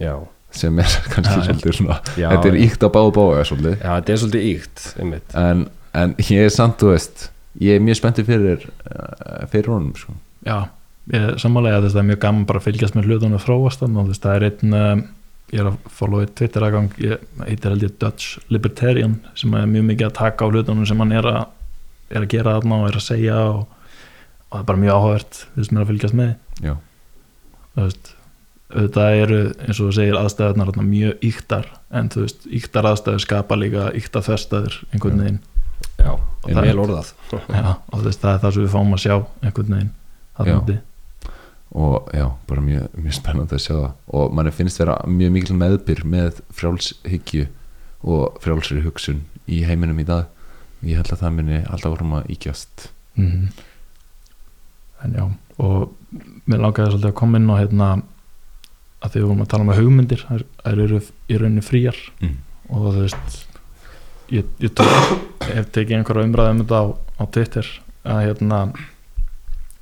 Speaker 3: já,
Speaker 1: sem er kannski
Speaker 2: já.
Speaker 1: svolítið svona
Speaker 3: Já,
Speaker 1: þetta er íkt á báðu báða svolítið
Speaker 3: já, þetta er svolítið íkt einmitt,
Speaker 1: en, en ég er samt, þú veist ég er mjög spenntið fyrir uh, fyrir honum sko.
Speaker 2: já, ég sammálega að það er mjög gaman bara að fylgjast með hlutunum að þróast þannig veist, það er einn um, ég er að followa Twitter aðgang ég heitir held ég Dutch Libertarian sem er mjög mikið að taka á hlutunum sem hann er að, er að gera þarna og er að segja og, og það er bara mjög áhugavert þú veist mér að fylgjast með. Veist, auðvitað eru eins og þú segir aðstæðunar mjög yktar en þú veist, yktar aðstæður skapa líka yktar þverstaður einhvern veginn.
Speaker 3: Já,
Speaker 2: það-
Speaker 3: vel orðað.
Speaker 2: Já, og veist, það er það sem við fáum að sjá einhvern veginn.
Speaker 1: Og já, bara mjög, mjög spennandi að sjá það og manni finnst vera mjög mikil meðbyr með frjálshyggju og frjálsri hugsun í heiminum í dag ég held að það muni alltaf vorum að íkjast
Speaker 2: Mhm. en já og mér langaði svolítið að koma inn á hérna að því við vorum að tala um að hugmyndir þær eru í rauninni fríar
Speaker 1: mm.
Speaker 2: og þú veist ég, ég tók, hef tekið einhverja umræði um þetta á, á Twitter að hérna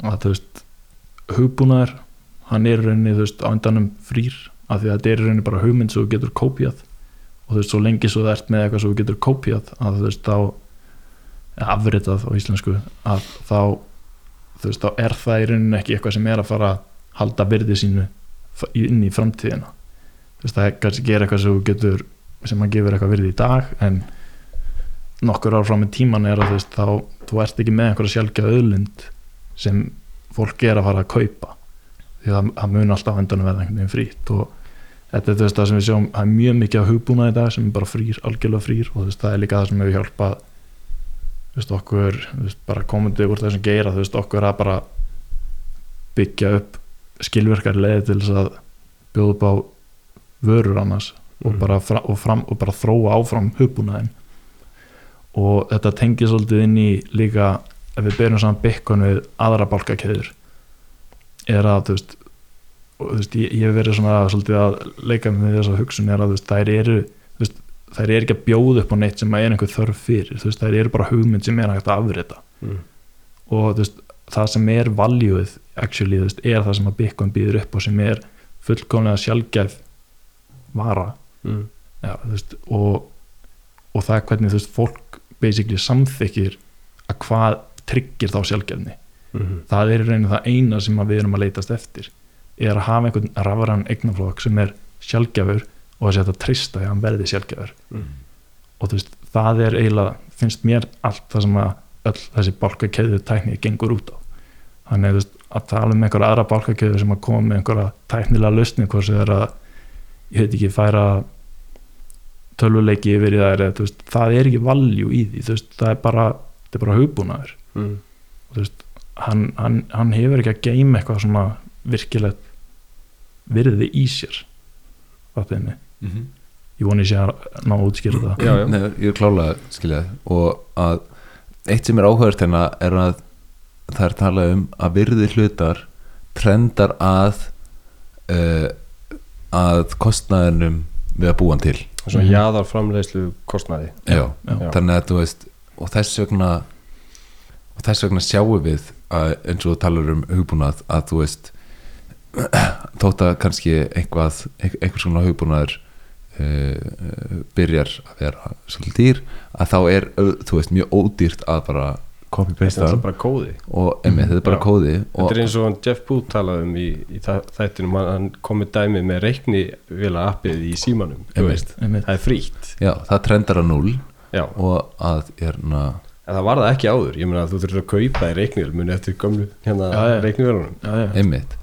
Speaker 2: að þú veist hugbúnaður hann er rauninni þú veist á endanum frýr af því að þetta er rauninni bara hugmynd sem þú getur kópíað. Og þú veist svo lengi svo það ert með eitthvað sem þú getur kópíað að þú veist þá afritað á íslensku að þá þú veist þá er það í rauninni ekki eitthvað sem er að fara að halda virði sínu inn í framtíðina. Þú veist það er kannski gera eitthvað sem þú getur sem að gefur eitthvað virði í dag en nokkur ár fram í tíman er að þú veist þá þú ert ekki með einhverja sjálfgjöð auðlind sem fólk er að fara að kaupa því það, það mun alltaf á endanum verða einhvern veginn frýtt og þetta er það sem við sjáum það er mjög mikið á hugbúna í dag sem er bara frýr, algjörlega frýr og veist það er líka það sem hefur hjálpað veist okkur, veist bara komandi úr þessum geira, okkur að bara byggja upp skilverkar leiði til þess að bjóða upp á vörur annars og,
Speaker 3: Mhm.
Speaker 2: bara fra, og, fram, og bara þróa áfram hugbúnaðin og þetta tengir svolítið inn í líka ef við byrjum saman Bitcoin við aðra bálkakeður er að þú veist, og, þú veist ég, hef verið svona svolítið að leika með þessa hugsun er að veist, þær eru veist, þær eru ekki að bjóða upp á neitt sem er einhver þörf fyrir, þú veist, þær eru bara hugmynd sem er hægt að afrita
Speaker 3: mm.
Speaker 2: og þú veist, það sem er valjúið actually, þú veist, er það sem að Bitcoin býður upp og sem er fullkomlega sjálfgæf vara
Speaker 3: Mm.
Speaker 2: Já, þú veist, og, og það er hvernig þú veist, fólk basically samþykir að hvað tryggir þá sjálfgefni
Speaker 3: Mm.
Speaker 2: það er í rauninu það eina sem að við erum að leitast eftir er að hafa einhvern rafran eignaflokk sem er sjálfgefur og að setja að trista að hann verði sjálfgefur
Speaker 3: Mm.
Speaker 2: og þú veist, það er eiginlega finnst mér allt það sem að öll þessi bálkakeðu tækni gengur út á þannig þú veist, að tala um einhverja aðra bálkakeðu sem að koma með einhverja tæknilega lausni hvort sem er að ég veit ekki færa tölvuleiki yfir í það er, það er ekki valjú í því, veist, það er bara er bara hugbúnaður
Speaker 3: Mm.
Speaker 2: veist, hann, hann, hann hefur ekki að geima eitthvað svona virkilegt virði í sér mig,
Speaker 1: Mm -hmm.
Speaker 2: ég voni sér að ná að útskýra það
Speaker 3: Já, já.
Speaker 1: Nei, ég er klálega skiljaði og að eitt sem er áhugavert hérna er að það er talað um að virði hlutar trendar að uh, að kostnaðinum við að búa hann til
Speaker 3: Svona
Speaker 2: Mhm.
Speaker 3: jaðar framleiðslu kostnaði
Speaker 1: já.
Speaker 2: Já.
Speaker 1: þannig að þú veist og þess vegna og þess vegna sjáum við að eins og þú talar um hugbúnað að þú veist þótt að kannski eitthvað eitthvað svona hugbúnaður uh, byrjar að vera svolítið dýr að þá er þú veist mjög ódýrt að bara
Speaker 3: Þetta er bara kóði
Speaker 1: og emmi, þetta er bara
Speaker 3: Já.
Speaker 1: kóði og,
Speaker 3: Þetta er eins og Jeff Booth talaði um í, í þættinum, hann- komið dæmi með reikni vila appið í símanum þú
Speaker 1: Einmitt.
Speaker 3: veist,
Speaker 2: Einmitt.
Speaker 3: það er frítt
Speaker 1: já, það trendar að null
Speaker 3: Já,
Speaker 1: og að hérna
Speaker 3: en það var það ekki áður ég meina að þú þurfir að kaupa í reiknivel muni eftir gömlu hérna
Speaker 2: Já, já.
Speaker 3: reiknivelunum
Speaker 2: já,
Speaker 1: einmitt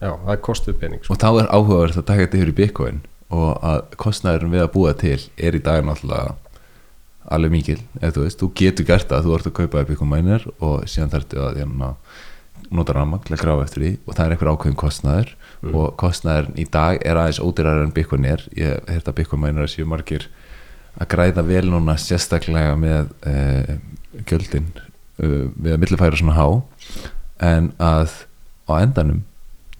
Speaker 3: Já, það kostuð pening sko.
Speaker 1: og þá er áhugavert að taka þetta yfir í Bitcoin og að kostnæðurinn við að búa til er í dag náttúrulega alveg mikil, eða þú veist, þú getur gert það þú ert að kaupa Bitcoin miner og síðan þarftu að hérna, nota ramag til að grafa eftir því og það er einhver ákveðin kostnæður
Speaker 3: Mm.
Speaker 1: og kostnæðurinn í dag er aðeins ódýrar en Bitcoin er ég hef þetta Bitcoin miner séu margir að græða vel núna sérstaklega með uh, gjöldin uh, við að millifæra svona há en að á endanum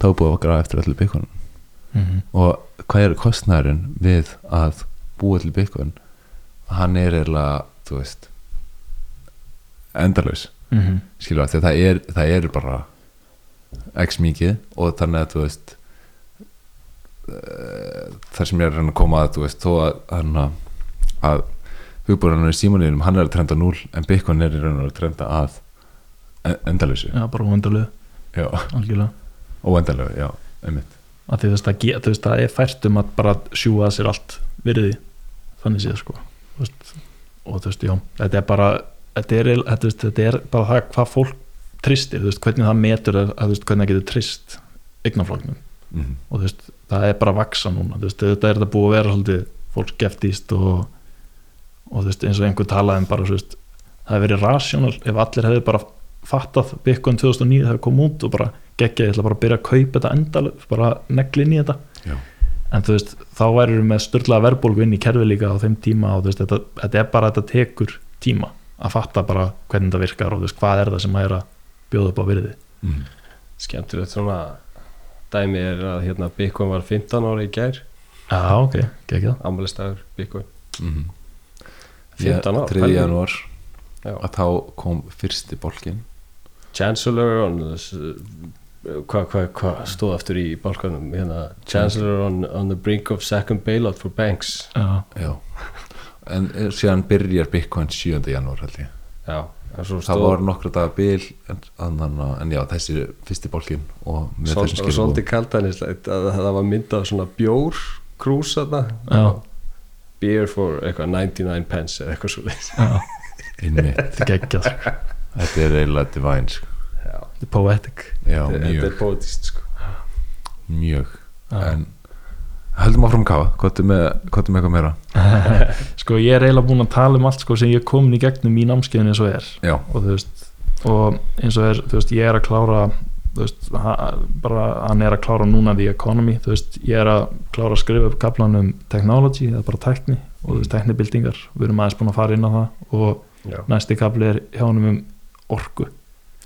Speaker 1: þá búið að grafa eftir öllu Bitcoin
Speaker 2: Mhm.
Speaker 1: og hvað er kostnæðurinn við að búa til Bitcoin hann er eiginlega þú veist endalaus
Speaker 2: Mhm.
Speaker 1: skilur að það er, það er bara x mikið og þannig að þú veist uh, það sem ég er að að koma að þú veist þó að, að, að hugbúranur í símaninum hann er að trenda 0 en Bitcoin er í raun og að trenda að en- endalausu.
Speaker 2: Já, bara algjörlega.
Speaker 1: Óendalegu, já, einmitt.
Speaker 2: Að þú veist, það, það er fært um að bara sjúga að sér allt virði þannig séð sko. Veist, og þú veist, já, þetta er bara þetta er, þetta, þetta er bara það hvað fólk tristir, þú veist, hvernig það metur að, að veist, hvernig það getur trist eignafloknum
Speaker 1: mm
Speaker 2: og þú veist, það er bara að vaksa núna þú veist, þetta er þetta búið að vera svolítið fólk skeptist og, og þú veist, eins og einhver talaði um bara þú veist, það hefði verið rasjónal ef allir hefði bara fattað Bitcoin 2009 hefði komið út og bara geggja ég ætla bara að byrja að kaupa þetta endal bara negli inn í þetta.
Speaker 1: Já.
Speaker 2: en þú veist, þá væri við með störtlaða verðbólgu inn í kerfi líka á þeim tíma og þú veist, þetta, þetta er bara, þetta tekur tíma að fatta bara hvernig þetta virkar og þú veist, hvað er það sem að er að bjóða upp á virði.
Speaker 1: Mm.
Speaker 3: skemmtilegt svona dæmi er að hérna Bitcoin var 15 ára í gær.
Speaker 2: Já, ok, geggjað
Speaker 3: ammælistæður Bitcoin
Speaker 1: Mm
Speaker 3: 15 ár,
Speaker 1: 3.
Speaker 3: pældu.
Speaker 1: janúar
Speaker 3: Já.
Speaker 1: að þá kom fyrsti bólkin
Speaker 3: Chancellor on hvað hva, hva stóð aftur í bálkanum hérna, Chancellor on, on the brink of second bailout for banks
Speaker 2: Já,
Speaker 1: Já En eh, síðan byrjar Bitcoin 7. janúar held ég
Speaker 3: já, svo
Speaker 1: Það
Speaker 3: stóð
Speaker 1: voru nokkru dagar bil en, en, en já, þessi fyrsti bólkin og með
Speaker 3: Svol-
Speaker 1: þessum
Speaker 3: og svolítið að það var myndað svona bjór krús þarna
Speaker 2: Já.
Speaker 3: Beer for eitthvað 99 pence eða eitthvað svo
Speaker 2: já,
Speaker 1: Inni,
Speaker 2: þetta er geggjað sko.
Speaker 1: þetta er eiginlega divine sko.
Speaker 2: Þetta er poetic
Speaker 1: Já,
Speaker 3: þetta er bótist sko.
Speaker 1: mjög. En höldum áfram kafa, hvað er með, hvað er með eitthvað meira?
Speaker 2: Sko ég er eiginlega búin að tala um allt sko, sem ég er komin í gegnum í námskeiðinu eins og er
Speaker 1: Já,
Speaker 2: og þú veist og eins og er, þú veist, ég er að klára veist, bara hann er að klára núna the economy, þú veist, ég er að klára að skrifa upp kaplan um technology er bara tekni og þú veist, teknibildingar við erum aðeins búin að fara inn á það og
Speaker 3: já,
Speaker 2: næsti kapli er hjá honum um orku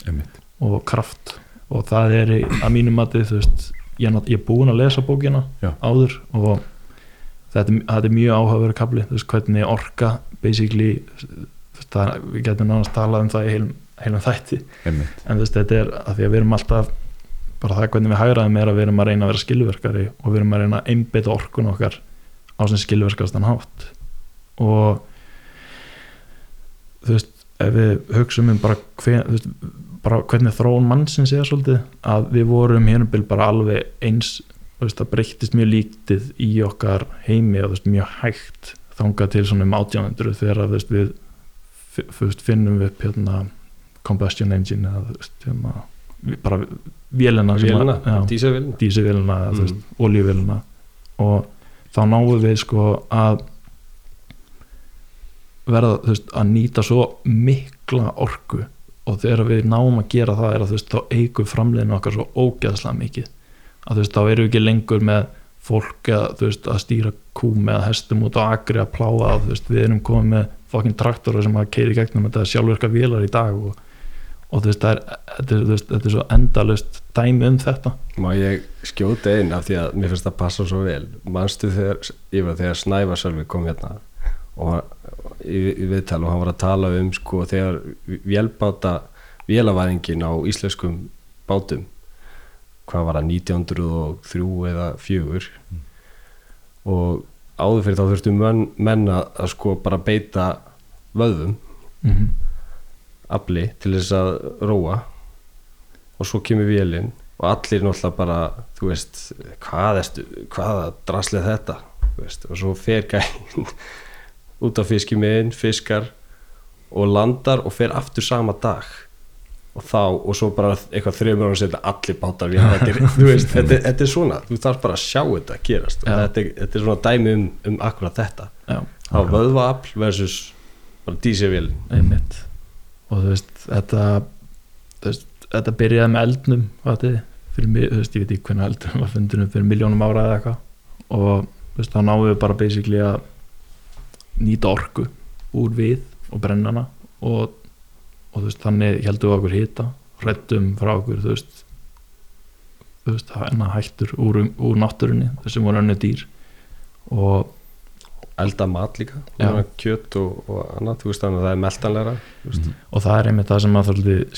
Speaker 1: einmitt.
Speaker 2: og kraft. Og það er að mínum mati þú veist, ég er, búin að lesa bókina
Speaker 1: Já.
Speaker 2: áður og þetta, þetta er mjög áhugaverið kapli þú veist hvernig orka basically það, við getum nánast talað um það í heilum, heilum þætti.
Speaker 1: Einmitt,
Speaker 2: en þú veist þetta er að því að við erum alltaf bara það hvernig við hægraðum er að við erum að reyna að vera skilverkari og við erum að reyna að einbeita orkun okkar á sem skilverkastan hátt. Og þú veist ef við hugsaum um bara, hver, veist, bara hvernig þróun mannsins er svolítið að við vorum hérna bara alveg eins veist, það breyttist mjög lítið í okkar heimi og veist, mjög hægt þangað til svona um 1800 þegar við finnum við upp hérna combustion engine eða bara vélina að-
Speaker 3: dísavélina Mm.
Speaker 2: oljuvélina og þá náum við sko að verða, veist, að nýta svo mikla orku. Og þegar við náum að gera það er að veist, þá eigur framleiðinu okkar svo ógeðslega mikið. Að veist, þá erum við ekki lengur með fólk að, að stýra kúm eða hestum út á agri að pláða veist, við erum komið með fokkin traktora sem að keiri gegnum þetta sjálfurka vélar í dag og, og þú veist, það er, þetta, er, þetta er svo endalust dæmi um þetta.
Speaker 3: Má ég skjóta einn af því að mér finnst það passa svo vel. Manstu þegar, ég var þegar Snævar Sölvi kom hérna og í, viðtal og hann var að tala um sko þegar vélbáta vélaværingin á íslenskum bátum hvað var það 1903 eða 4 og áður fyrir þá þurftu menn, menn að, sko bara beita vöðum
Speaker 2: mm
Speaker 3: afli til þess að róa. Og svo kemur vélinn og allir náttúrulega bara þú veist, hvað erstu hvaða draslið þetta? Veist, og svo fer gæinn út á fiskimiðin, fiskar og landar og fer aftur sama dag. Og þá, og svo bara eitthvað þrjum ára setja allir bátar vélarvængir þú veist, þetta, þetta er svona, þú þarf bara að sjá þetta gerast. Og
Speaker 2: Já.
Speaker 3: þetta, þetta er svona dæmi um, um akkurat þetta. Var vöðvaafl versus bara dísivélin
Speaker 2: einmitt og þú veist, þetta þú veist, þetta byrjaði með eldnum fatið, fyrir þú veist, ég veit ekki hvernig eldnum var fundinu fyrir miljónum ára eða eitthvað. Og þú veist, þá náum við bara basically að nýta orku úr við og brennana og, og þú veist, þannig heldum við okkur hita hrættum frá okkur þú veist þú veist, hættur úr, úr náttúrunni þessum voru önnu dýr. Og
Speaker 3: elda mat líka
Speaker 2: Já.
Speaker 3: Núna kjöt og, og annað, þú veist þannig að það er meltanlegra veist.
Speaker 2: og það er einmitt það sem að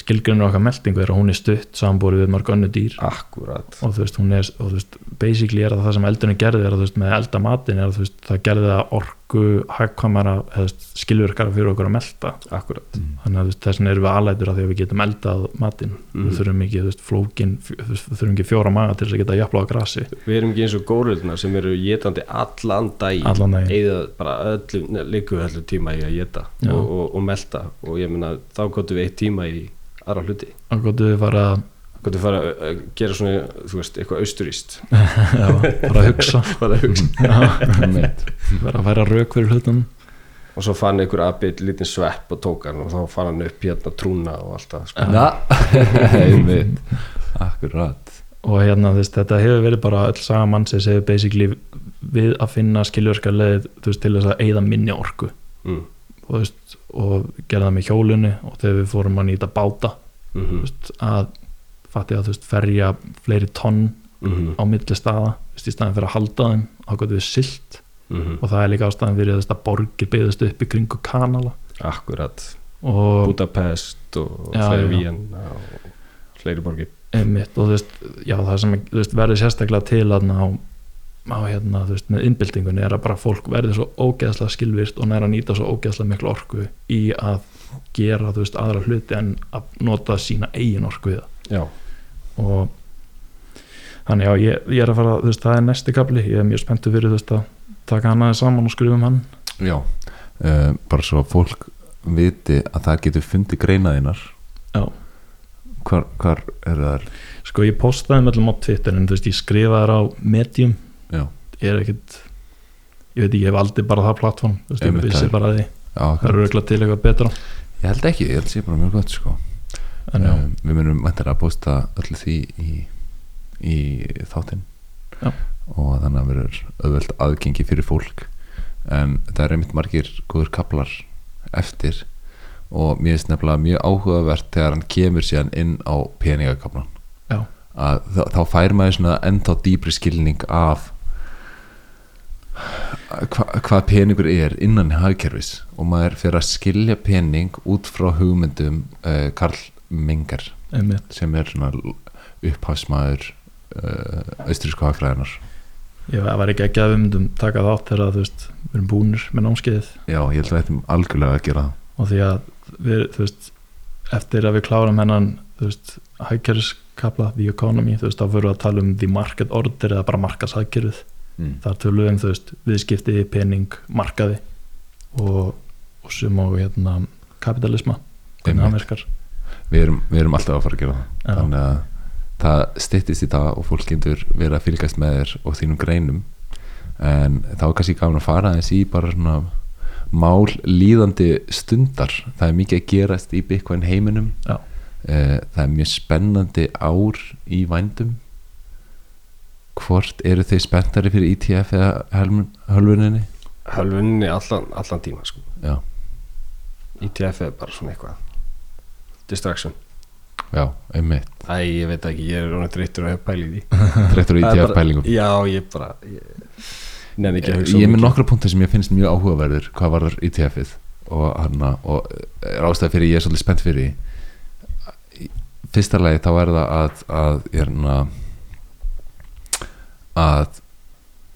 Speaker 2: skilgrunur okkar meldingu er að hún er stutt samanbúrið við mörg önnu dýr
Speaker 3: akkurat
Speaker 2: og þú veist, hún er, og þú veist, basically er það það sem eldurinn gerði er að þú veist, með elda matin er að þú veist, það gerði það orku þú veist, skilvirkara fyrir okkur að melta,
Speaker 3: akkurat.
Speaker 2: Þannig að veist, þessin erum við alætur að því að við getum eldað matin
Speaker 3: Mhm.
Speaker 2: við þurfum ekki, veist, flókin við þurfum ekki fjóra maga til þess að geta jafnlega á grasi.
Speaker 3: Við erum ekki eins og górulna sem eru getandi allan daginn. eða bara öllu, líku öllu tíma í að geta og, og, og melta. Og ég meina þá gotum við eitt tíma í aðra hluti.
Speaker 2: Og gott við fara að
Speaker 3: hvað þú fara að gera svona þú veist, eitthvað austuríst
Speaker 2: já, bara að hugsa.
Speaker 3: Bara að hugsa.
Speaker 1: Einmitt.
Speaker 2: bara að færa rauk fyrir hlutum
Speaker 3: og svo fann einhver abið lítinn svepp og tók hann og þá fann hann upp hérna trúna og allt það sko.
Speaker 1: Akkurat.
Speaker 2: Og hérna þú veist, þetta hefur verið bara öll saga mannsins hefur basically við að finna skiljörska leið þú veist, til þess að eigða minni orku.
Speaker 3: Mm.
Speaker 2: og, þú veist, og gera það með hjólinu og þegar við fórum að nýta báta
Speaker 3: Mm
Speaker 2: þú veist, að fatti að þú veist, ferja fleiri tonn
Speaker 3: -hmm.
Speaker 2: á milli staða þú veist, í staðin fyrir að halda þeim þá gott við silt
Speaker 3: Mm
Speaker 2: og það er líka ástæðan fyrir veist, að borgir byggðast upp í kringu kanala.
Speaker 3: Akkurat.
Speaker 2: Og
Speaker 3: Budapest og fleiri
Speaker 2: já.
Speaker 3: Víen og fleiri borgir.
Speaker 2: Einmitt og þú veist, já, það sem veist, verður sérstaklega til að ná á hérna, þú veist, með innbyltingunni er að bara fólk verður svo ógeðslega skilvirst og næra nýta svo ógeðslega miklu orku í að gera, þú veist, aðra hluti en að nota sína eigin orku við það.
Speaker 3: Já,
Speaker 2: og þannig já, ég, ég er að fara, þú veist, það er næsti kapli ég er mjög spenntur fyrir, þú veist, að taka hann aðeins saman og skrifa um hann.
Speaker 1: Já, uh, bara svo að fólk viti að það getur fundið greinaðinnar
Speaker 2: Já.
Speaker 1: hvar, hvar er það
Speaker 2: sko, ég postaði með allum á Twitter en þú veist, ég skrifaði þar á Medium.
Speaker 1: Já,
Speaker 2: ég er ekkit ég veit ekki, ég hef aldrei bara það plattform þú veist, ég vissi
Speaker 1: það
Speaker 2: bara því.
Speaker 1: Já
Speaker 2: það eru auðvitað til eitthvað betra.
Speaker 1: Ég held ekki, ég held sé bara mjög gott sko um, Við munum vantar að posta öllu því í, í þáttinn. Og þannig að verður auðvelt aðgengi fyrir fólk. En það er einmitt margir góður kaplar eftir. Og mér finnst nefnilega mjög áhugavert þegar hann kemur síðan inn á peningakaplan að þá, fær maður svona ennþá dýpri skilning af hva, hvað peningur er innan hagkerfis. Og maður fyrir að skilja pening út frá hugmyndum uh, Karl Menger
Speaker 2: einmitt.
Speaker 1: sem er svona upphafsmaður uh, austrísku hagfræðinar
Speaker 2: ég var ekki ekki að við myndum taka þátt þegar þú veist, við erum búnir með námskeiðið.
Speaker 1: Já, ég held að þetta er algjörlega að gera það.
Speaker 2: Og því að við, þú veist eftir að við klárum hennan þú veist, hækjæriskapla, the economy þú veist, þá fyrir að tala um the market order eða bara markashækjærið
Speaker 1: mm.
Speaker 2: þar tölum við um, þú veist, viðskipti, pening markaði og, og sem á hérna kapitalisma, hvernig það
Speaker 1: Einmitt. Við, erum, við erum alltaf að fara að gera það.
Speaker 2: Já.
Speaker 1: þannig að það styttist í það og fólk getur verið að fylgast með þér og þínum greinum. En þá er kannski gaman að fara aðeins í bara svona mál líðandi stundar. Það er mikið að gerast í Bitcoin heiminum.
Speaker 2: Já.
Speaker 1: Eh, það er mjög spennandi ár í vændum. Hvort eru þið spenntari fyrir ETF eða helmun- hölvuninni?
Speaker 3: Hölfunni allan, allan tíma sko.
Speaker 1: já,
Speaker 3: ETF er bara svona eitthvað distraction.
Speaker 1: Já, einmitt.
Speaker 3: Æ, ég veit ekki, ég er rána dreittur að pæli því.
Speaker 1: Þreyttur á
Speaker 3: Það er
Speaker 1: ETF
Speaker 3: bara-
Speaker 1: pælingum
Speaker 3: Já, ég bara ég, Nenni ekki að hugsa
Speaker 1: ég er með nokkra punktar sem ég finnst mjög áhugaverður hvað varður ETF-ið og, hana, og er ástæði fyrir ég er svolítið spennt fyrir því. Í fyrsta lagi þá er það að, að, hérna, að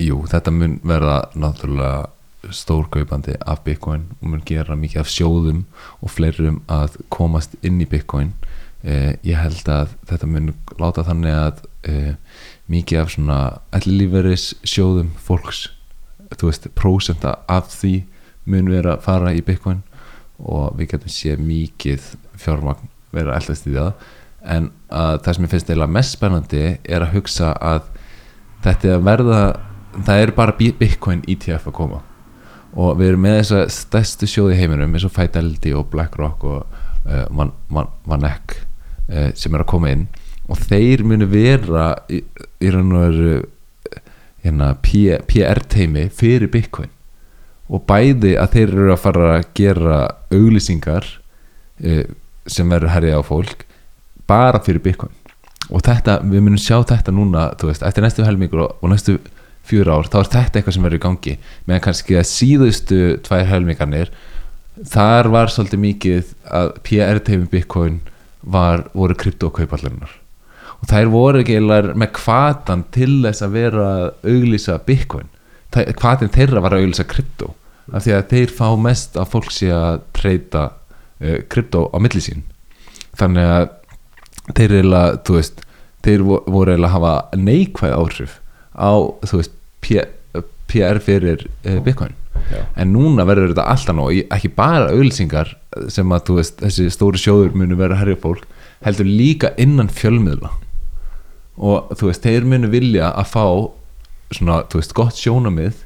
Speaker 1: jú, þetta mun verða náttúrulega stórkaupandi af Bitcoin og mun gera mikið af sjóðum og fleirum að komast inn í Bitcoin. Eh, ég held að þetta mun láta þannig að eh, mikið af svona ellilíferis sjóðum fólks veist, prósenta af því mun vera að fara í Bitcoin og við getum séð mikið fjármagn vera að eldast í það. En að það sem ég finnst eiginlega mest spennandi er að hugsa að þetta er að verða það er bara Bi- Bitcoin ETF að koma og við erum með þessa stærstu sjóði heiminum eins og Fidelity og BlackRock og uh, Van, Van, Van Eck uh, sem er að koma inn. Og þeir munu vera í, í raun og veru eh, hérna, PR teimi fyrir Bitcoin. Og bæði að þeir eru að fara að gera auglýsingar uh, sem verður herrið á fólk bara fyrir Bitcoin. Og þetta, við munum sjá þetta núna þú veist, eftir næstu helmingur og, og næstu fjör ár, þá er þetta eitthvað sem verður í gangi. Meðan kannski að síðustu tvær helmingarnir þar var svolítið mikið að PR teimi Bitcoin var, voru kryptokaupallunar og þær voru ekki með kvatan til þess að vera að auglýsa Bitcoin. Hvatin þeirra var að auglýsa krypto af því að þeir fá mest að fólk sé að treyta uh, krypto á milli sín. Þannig að þeir eiginlega, veist þeir vo- voru að hafa neikvæð áhrif á, veist PR fyrir uh, Bitcoin.
Speaker 3: Já.
Speaker 1: en núna verður þetta alltaf nóg ekki bara auðlýsingar sem að veist þessi stóri sjóður munu vera að herja fólk heldur líka innan fjölmiðla. Og þú veist, þeir munu vilja að fá svona, þú veist, gott sjónamið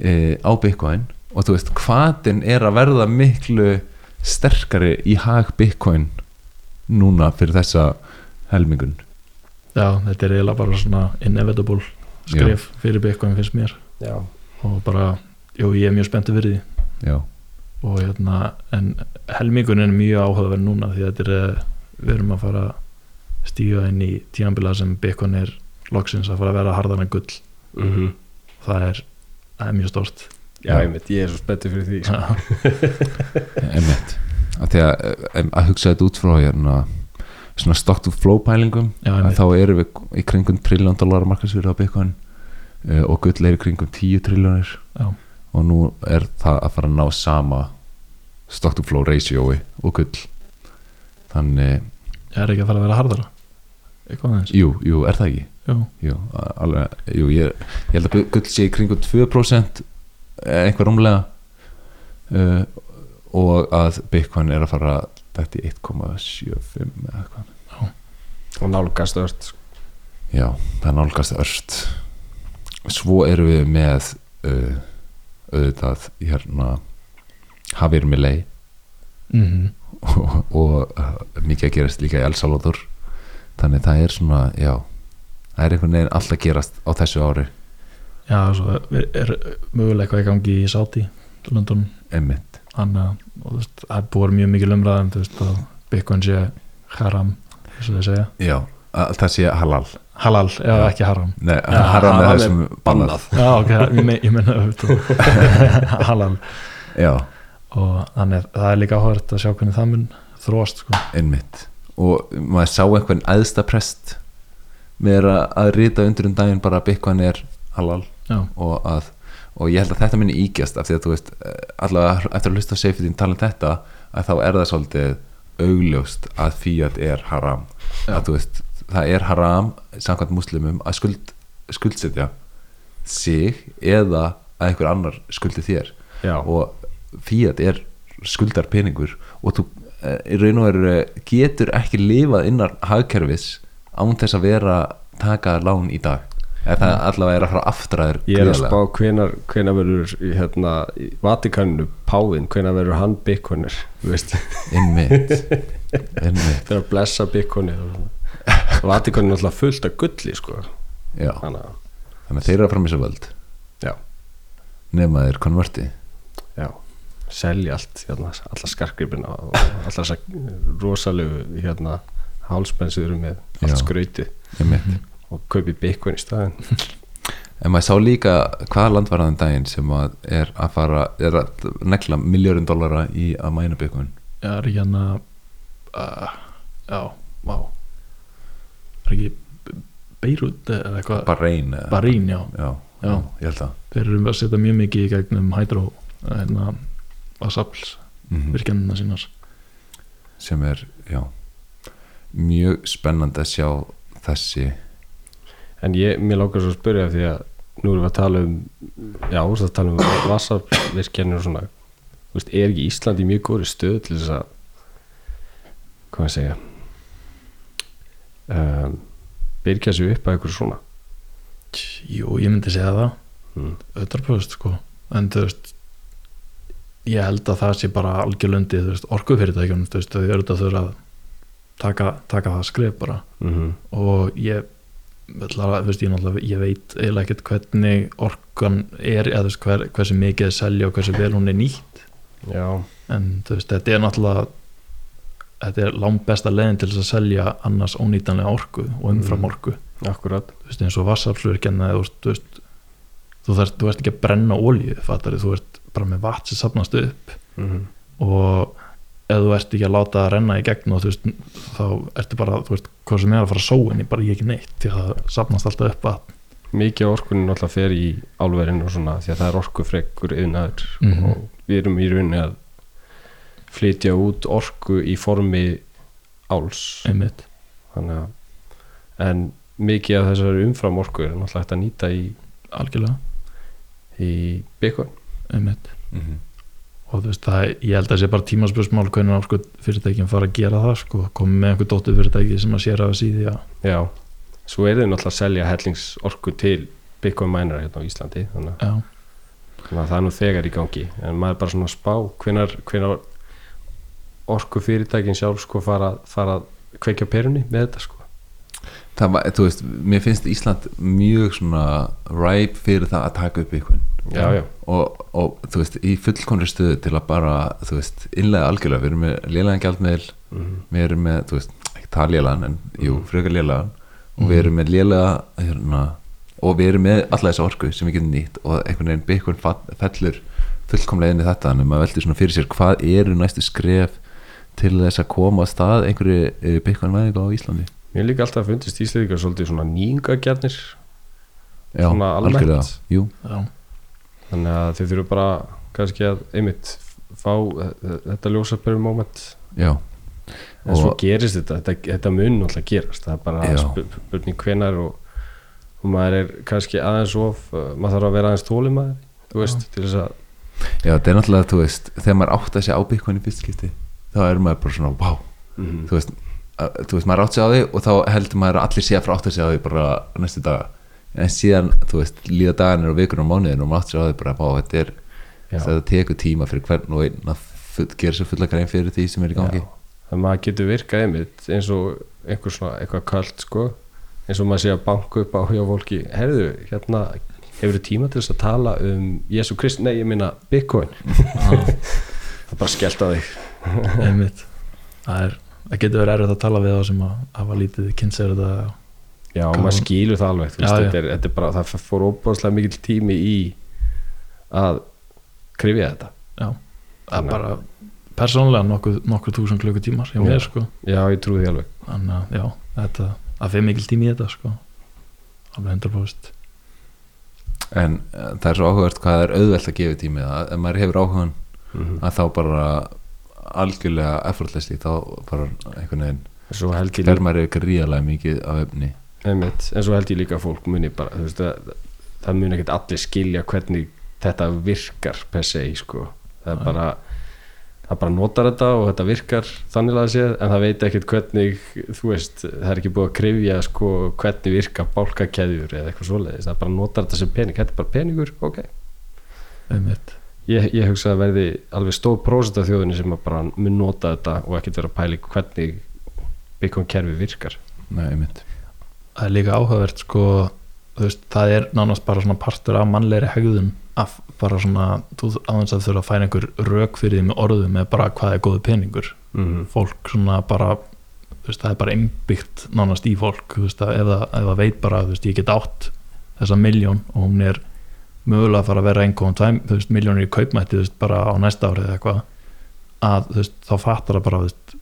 Speaker 1: e, á Bitcoin. Og þú veist, hvaðin er að verða miklu sterkari í hag Bitcoin núna fyrir þessa helmingun.
Speaker 2: Já, þetta er eiginlega bara svona inevitable skref fyrir Bitcoin finnst mér.
Speaker 3: Já,
Speaker 2: og bara, jú, ég er mjög spenntur fyrir því.
Speaker 1: Já,
Speaker 2: og hérna, en helmingun er mjög áhugaverð núna því að þetta er eh, við erum að fara stíga inn í tímanbila sem Bitcoin er loksins að fara að vera harðan en gull.
Speaker 3: Mm
Speaker 2: það er, það er mjög stort
Speaker 3: já, veit, ég er svo spenntið fyrir því.
Speaker 1: Einmitt. Að því að, em, að hugsa þetta út frá hérna svona stock to flow pælingum að þá erum við í kringum trilljón dólar markasvíri á Bitcoin uh, og gull er í kringum 10 trilljónir. Og nú er það að fara að ná sama stock to flow ratioi og gull. Þannig,
Speaker 2: er ekki að fara að vera aðeins?
Speaker 1: Jú, jú, er það ekki?
Speaker 2: Jú,
Speaker 1: jú, alveg, jú ég, ég held að gu- gull sé í kringum 2% eh, einhver rúmlega uh, og að Bitcoin er að fara þetta í 1,75 eða eitthvað.
Speaker 3: Og nálgast ört
Speaker 1: Já, það er nálgast örst Svo erum við með uh, auðvitað hérna Hafir Milley
Speaker 2: mm
Speaker 1: og, og uh, mikið að gerast líka í El Salvador. Þannig það er svona, já það er einhvern veginn alltaf gerast á þessu ári.
Speaker 2: Já, svo er, er eitthvað í gangi í Sáti London,
Speaker 1: einmitt,
Speaker 2: Anna og þú veist, það er búið að mjög mikil umræðum þú veist, að Bitcoin sé haram
Speaker 1: já, að það sé halal.
Speaker 2: Halal eða
Speaker 1: Já.
Speaker 2: ekki haram.
Speaker 1: Nei,
Speaker 2: Já,
Speaker 1: haram er það sem
Speaker 3: er bannað.
Speaker 2: já, ok, ég, me, ég menna halal.
Speaker 1: Já,
Speaker 2: og þannig það er líka áhverð að sjá hvernig það mun þróast sko.
Speaker 1: einmitt. Og maður sá einhvern æðsta prest með að, að rita undir um daginn bara að Bitcoin er halal
Speaker 2: já,
Speaker 1: og, að, og ég held að þetta minni ígjast af því að þú veist, eh, allavega eftir að hlusta á Seyfriðin tala um þetta að þá er það svolítið augljóst að Fiat er haram.
Speaker 2: Já.
Speaker 1: að þú veist, það er haram samkvæmt muslimum að skuld, skuldsetja sig eða að einhver annar skuldi þér.
Speaker 3: Já,
Speaker 1: og Fiat er skuldar peningur og þú eh, í raun og veru getur ekki lifað innar hagkerfis án þess að vera taka lán í dag eða það allavega er að fara aftræður
Speaker 3: ég er að spá hvenar, hvenar verður hérna, í Vatikaninu Páðin, hvenar verður hann veist,
Speaker 1: innmitt
Speaker 3: þegar að blessa Bitcoinir Vatikaninu er alltaf fullt af gulli sko, þannig að
Speaker 1: að þeir eru að framisa völd. Nema þeir konverti.
Speaker 3: Já, selja allt hérna, alla skarkripina og alla þessa rosalegu hérna, hálspensuður með allt skrauti
Speaker 1: innmitt
Speaker 3: og kaupi Bitcoin í staðin
Speaker 1: en maður sá líka hvaða land var þann daginn sem að er að fara er að negla miljórin dollara í að mæna byggun
Speaker 2: já, er ekki hérna uh, já, vá. Er ekki Beirut eða eitthvað?
Speaker 1: Bahrein
Speaker 2: Barín, já,
Speaker 1: já,
Speaker 2: Já.
Speaker 1: já, ég held það
Speaker 2: þeir eru að setja mjög mikið í gegnum hydro hérna Vasapls
Speaker 1: mm
Speaker 2: virkjanina sínas
Speaker 1: sem er, já mjög spennandi að sjá þessi
Speaker 3: en ég, mér lókar svo að spyrja því að nú erum við að tala um já, þú veist að tala um vassarvirkjanir og svona. Þú veist, er ekki Ísland í mjög góri stöð til þess að hvað að segja um, byrja sig upp að eitthvað svona?
Speaker 2: Jú, ég myndi segja það.
Speaker 3: Mm.
Speaker 2: 100% sko en þú veist ég held að það sé bara algjörlundi orkufyrirtækjunum, þú veist, þau eru þetta þurfa að taka, taka það skref bara.
Speaker 3: Mm
Speaker 2: og ég ég, veit eiginlega ekkert hvernig orkan er eða hver, hversu mikið er selja og hversu vel hún er nýtt.
Speaker 3: Já,
Speaker 2: en veist, þetta er náttúrulega þetta er langt besta leiðin til þess að selja annars ónýtanlega orku og umfram
Speaker 3: Mm.
Speaker 2: orku.
Speaker 3: Akkurat.
Speaker 2: Þú veist, eins og vassaflurkjanna þú þú þú, ert ekki að brenna fattari, þú ert bara með vatn sem safnast upp.
Speaker 3: Mm
Speaker 2: og ef þú ert ekki að láta það renna í gegn og þú veist, þá ertu bara þú veist, hvað sem er að fara að sóin ég bara ég ekki neitt því að það safnast alltaf upp vatn
Speaker 3: mikið af orkunni náttúrulega fer í álverinu og svona því að það er orkufrekur yðnaður
Speaker 2: Mhm.
Speaker 3: og við erum í rauninni að flytja út orku í formi áls.
Speaker 2: Einmitt,
Speaker 3: þannig að en mikið af þessari umfram orku er náttúrulega hægt að nýta í,
Speaker 2: algjörlega.
Speaker 3: í Bitcoin.
Speaker 2: Einmitt,
Speaker 1: mm
Speaker 2: og þú veist, það, ég held að það sé bara tímaspörsmál hvernig sko, fyrirtækjum fara að gera það sko, komið með einhver dóttu fyrirtæki sem að sér af síði að
Speaker 3: já, svo er þið náttúrulega að selja hellingsorku til Bitcoin mænara hérna á Íslandi þannig að
Speaker 2: já,
Speaker 3: þannig að það er nú þegar í gangi. En maður er bara svona að spá hvenar, hvenar orku fyrirtækin sjálf sko fara, fara að kveikja perunni með þetta sko.
Speaker 1: Það var, þú veist, mér finnst Ísland mjög svona ræp fyrir það að taka upp ykkur
Speaker 3: já, já,
Speaker 1: og, og þú veist, í fullkonri stöðu til að bara, þú veist, innlega algjörlega við erum með lélegan gjaldmiðl
Speaker 3: mm
Speaker 1: við erum með, þú veist, ekki það lélegan en jú,
Speaker 3: Mhm.
Speaker 1: frekar lélegan og
Speaker 2: Mhm.
Speaker 1: við erum með lélega hérna, og við erum með alla þessa orku sem við getum nýtt og einhvern veginn byggun fellur fullkomlega inn í þetta en maður veldur svona fyrir sér hvað eru næstu skref til þess að koma að stað einhverju byggun veðingu á Íslandi?
Speaker 3: Mér líka alltaf fundist Íslandika svolítið svona nýjungagjarnir
Speaker 1: Já,
Speaker 3: Svona almennt.
Speaker 1: algjörlega, jú,
Speaker 2: já,
Speaker 3: þannig að þið þurfum bara kannski að einmitt fá þetta ljósaperum moment.
Speaker 1: Já.
Speaker 3: En svo gerist þetta, þetta, þetta mun náttúrulega gerast. Það er bara
Speaker 1: Já.
Speaker 3: sp- spurning hvenar og, og maður er kannski aðeins of uh, maður þarf að vera aðeins tóli maður þú veist, til þess að
Speaker 1: Já, þetta er náttúrulega, þú veist, þegar maður átt að sé á byggun í fyrst skipti, þá er maður bara svona, wow,
Speaker 3: mm
Speaker 1: þú veist að, þú veist, maður átt sig á því og þá heldur maður að allir sé að frá átt að sig á því bara næstu daga en síðan, þú veist, líða dagarnir og vikur og mánuðin og maður átt sig á því bara, vá, þetta er þetta tekur tíma fyrir hvern og einn að full, gera sér fulla grein fyrir því sem er í gangi.
Speaker 3: Já. að maður getur virkað einmitt eins og einhver svona eitthvað kalt sko. Eins og maður sé að banka upp á hjá fólki herðu, hérna hefur tíma til þess að tala um Jésu Krist, nei ég minna Bitcoin. Það er bara skellt á þig.
Speaker 2: Einmitt. Það er, það getur verið erfitt að tala við þá sem að hafa lítið kynnsir þetta
Speaker 3: já, og
Speaker 2: Gaman.
Speaker 3: maður skilur það alveg
Speaker 2: Já,
Speaker 3: þetta, er, þetta er bara, það fór óbúðslega mikill tími í að krifja þetta.
Speaker 2: Já, það er bara persónulega nokkuð, nokkuð túsund klukkutímar hjá
Speaker 3: Já.
Speaker 2: mér sko.
Speaker 3: Já, ég trúi því alveg.
Speaker 2: Þannig að já, þetta, það fyrir mikil tími í þetta sko. Alveg 100%
Speaker 1: en uh, það er svo áhugavert hvað það er auðvelt að gefa tími það, ef maður hefur áhugan
Speaker 3: mm
Speaker 1: að þá bara algjörlega effortlessly, þá bara einhvern veginn, fer maður yfir gríðarlega mikið af efni
Speaker 3: Einmitt, en svo held ég líka að fólk muni bara, þú veist, það, það muni ekkert allir skilja hvernig þetta virkar per se, sko. Það er bara það bara notar þetta og þetta virkar þannig að séð, en það veit ekkert hvernig þú veist, það er ekki búið að krifja sko, hvernig virka bálkakeðjur eða eitthvað svoleiðis, það bara notar þetta sem pening. Þetta er bara peningur, ok.
Speaker 2: Einmitt.
Speaker 3: Ég, ég hugsa að verði alveg stór prósent af þjóðinni sem að bara mun nota þetta og ekkert vera að pæli hvernig Bitcoin kerfi virkar.
Speaker 1: Nei, einmitt
Speaker 2: það er líka áhugavert sko veist, það er nánast bara svona partur af mannlegri hegðun að bara svona þú aðeins að þurfa að færa einhver rök fyrir því með orðum með bara hvað er góðu peningur
Speaker 3: mm -hmm.
Speaker 2: fólk svona bara veist, það er bara innbyggt nánast í fólk veist, að ef, það, ef það veit bara veist, ég get átt þessa miljón og hún er mögulega að fara að vera 1,2 miljónir í kaupmætti bara á næsta árið eða eitthvað að þú veist, þá fattar það bara þú veist,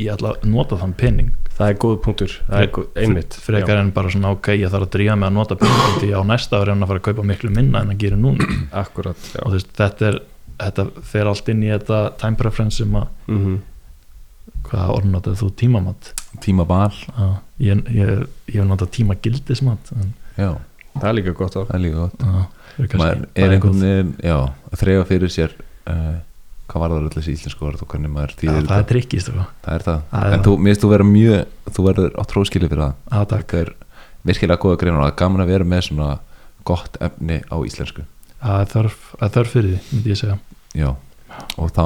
Speaker 2: ég ætla að nota þann pening.
Speaker 3: Það er góð punktur, það er góð, einmitt.
Speaker 2: frekar en bara svona ok, ég þarf að drífa mig að nota peningum því á næsta ári hann að fara að kaupa miklu minna en að gera núna.
Speaker 3: Já, akkurat, já.
Speaker 2: Og þú veist, þetta er þetta fer allt inn í þetta time preference sem að,
Speaker 3: mm
Speaker 2: hvað orðnátað þú? Tímamat?
Speaker 1: Tíma bal,
Speaker 2: Já, ég, ég, ég hef notað tíma gildismat en,
Speaker 1: já,
Speaker 3: það er líka gott á
Speaker 1: það er líka gott.
Speaker 2: Já, er kannski
Speaker 1: er einhvern veginn, já, að þreyfa fyrir sér uh, hvað var það öll þessi íslensku orð og hvernig maður
Speaker 2: Já,
Speaker 1: þýðir
Speaker 2: það er trikkist sko.
Speaker 1: það er það,
Speaker 2: er
Speaker 1: en þú, mér finnst þú vera mjög þú verður á tróskili fyrir það.
Speaker 2: Að
Speaker 1: þetta er virkilega góða grein og það. Er gaman að vera með svona gott efni á íslensku.
Speaker 2: Það þörf, það er þörf fyrir því myndi ég segja.
Speaker 1: Já, og þá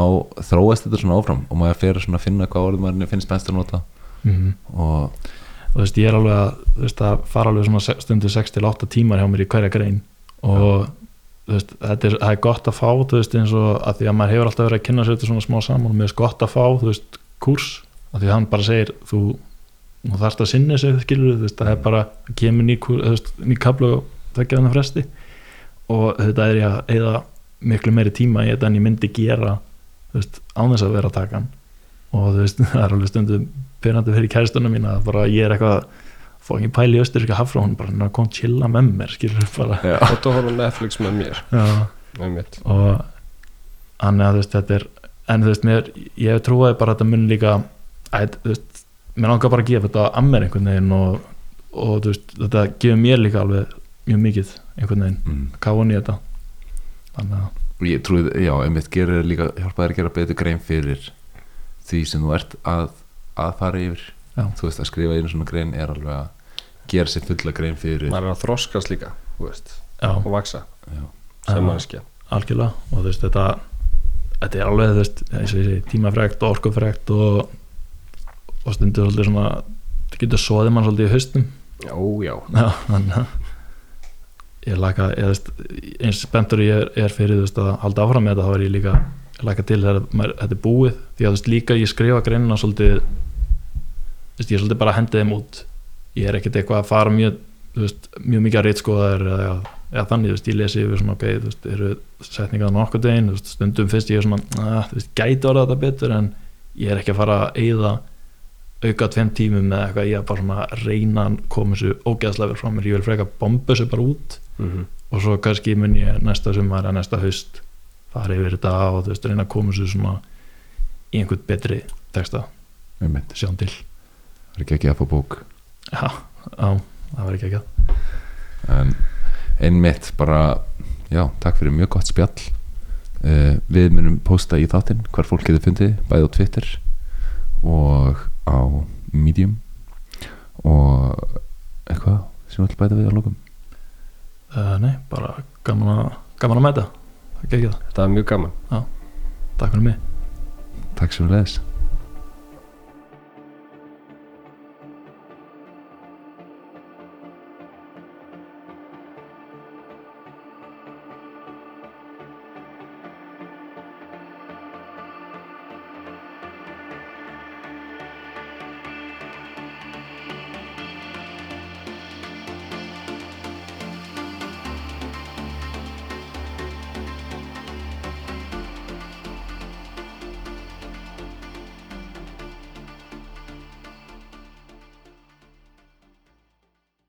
Speaker 1: þróast þetta svona áfram og maður fer svona að finna hvað orð maður finnst best að nota.
Speaker 2: Mm
Speaker 1: og
Speaker 2: og þú veist, ég er alveg að þú veist, það fara alveg svona stundu 6-8 tímar hjá mér í hverja grein. Og veist, þetta er, er gott að fá veist, eins og að því að maður hefur alltaf verið að kynna sér þetta svona smá saman mér er gott að fá veist, kúrs, að því að hann bara segir þú, þú þarft að sinni sig skilur, það er bara, það kemur ný, ný kablu og tvekja þannig fresti. Og þetta er ég að miklu meiri tíma í þetta en ég myndi gera án þess að vera að taka hann. Og það er alveg stundum pyrrandi fyrir kæristunum mín að bara ég er eitthvað fókin pæli í östuríska hafra hún bara "Ná, kom chilla með mér skilur bara.
Speaker 1: Já,
Speaker 3: og þú horfum Netflix með mér. Einmitt.
Speaker 2: og þannig að þú veist þetta er en þú veist mér, ég hef trúið bara að þetta mun líka að þú veist mér langar bara að gefa þetta að mér einhvern veginn og, og þú veist þetta gefur mér líka alveg mjög mikið einhvern veginn
Speaker 1: mm.
Speaker 2: hvað voni ég þetta. Þannig að
Speaker 1: og ég trúið, já, einmitt gerir líka hjálpa þér að gera betur grein fyrir því sem þú ert að, að fara yfir
Speaker 2: Já.
Speaker 1: þú veist að skrifa einu svona grein er alveg að gera sér fulla grein fyrir
Speaker 3: maður er að þroskast líka þú veist, og vaksa
Speaker 1: já,
Speaker 3: sem mannskja
Speaker 2: algjörlega og þú veist þetta þetta er alveg þú veist eins og ég segi tímafrekt og orkufrekt og, og stundur svolítið svona það getur soðið mann svolítið í haustum
Speaker 3: já, já,
Speaker 2: já, þannig að ég laka, ég veist eins spenntur ég er, er fyrir þú veist að halda áfram með þetta þá er ég líka laka til þegar þetta er búið. Því að þú veist líka ég skrifa greinina svolítið veist ég er svolítið bara að hendi þeim út. Ég er ekkert eitthvað að fara mjög veist, mjög mikið að reitskoðaður eða, eða þannig, veist, ég lesi yfir svona ok, þú veist, eru setningar nokkuð degin stundum fyrst ég er svona, að, þú veist, gæti orða þetta betur en ég er ekki að fara að eyða auka tveim tímum með eitthvað, ég er bara svona að reyna að koma þessu ógeðslega vel frá mér, ég vil freka bomba þessu bara út
Speaker 3: mm
Speaker 2: og svo kannski mun ég næsta sumar að næsta haust fara yfir þetta og þú veist, reyna að koma þessu svona í einhvern betri texta, sjáum til
Speaker 1: það er ekki ekki að fá bók.
Speaker 2: Já, já, það var ekki ekki að
Speaker 1: en einmitt bara já, takk fyrir mjög gott spjall. Uh, við munum posta í þáttinn hvar fólk getur fundið, bæði á Twitter og á Medium. Og eitthvað sem við ætlum bæta við á lókum
Speaker 2: uh, nei, bara gaman að gaman að mæta, það er ekki það
Speaker 3: þetta er mjög gaman.
Speaker 2: Takk fyrir mig.
Speaker 1: Takk sem við leðis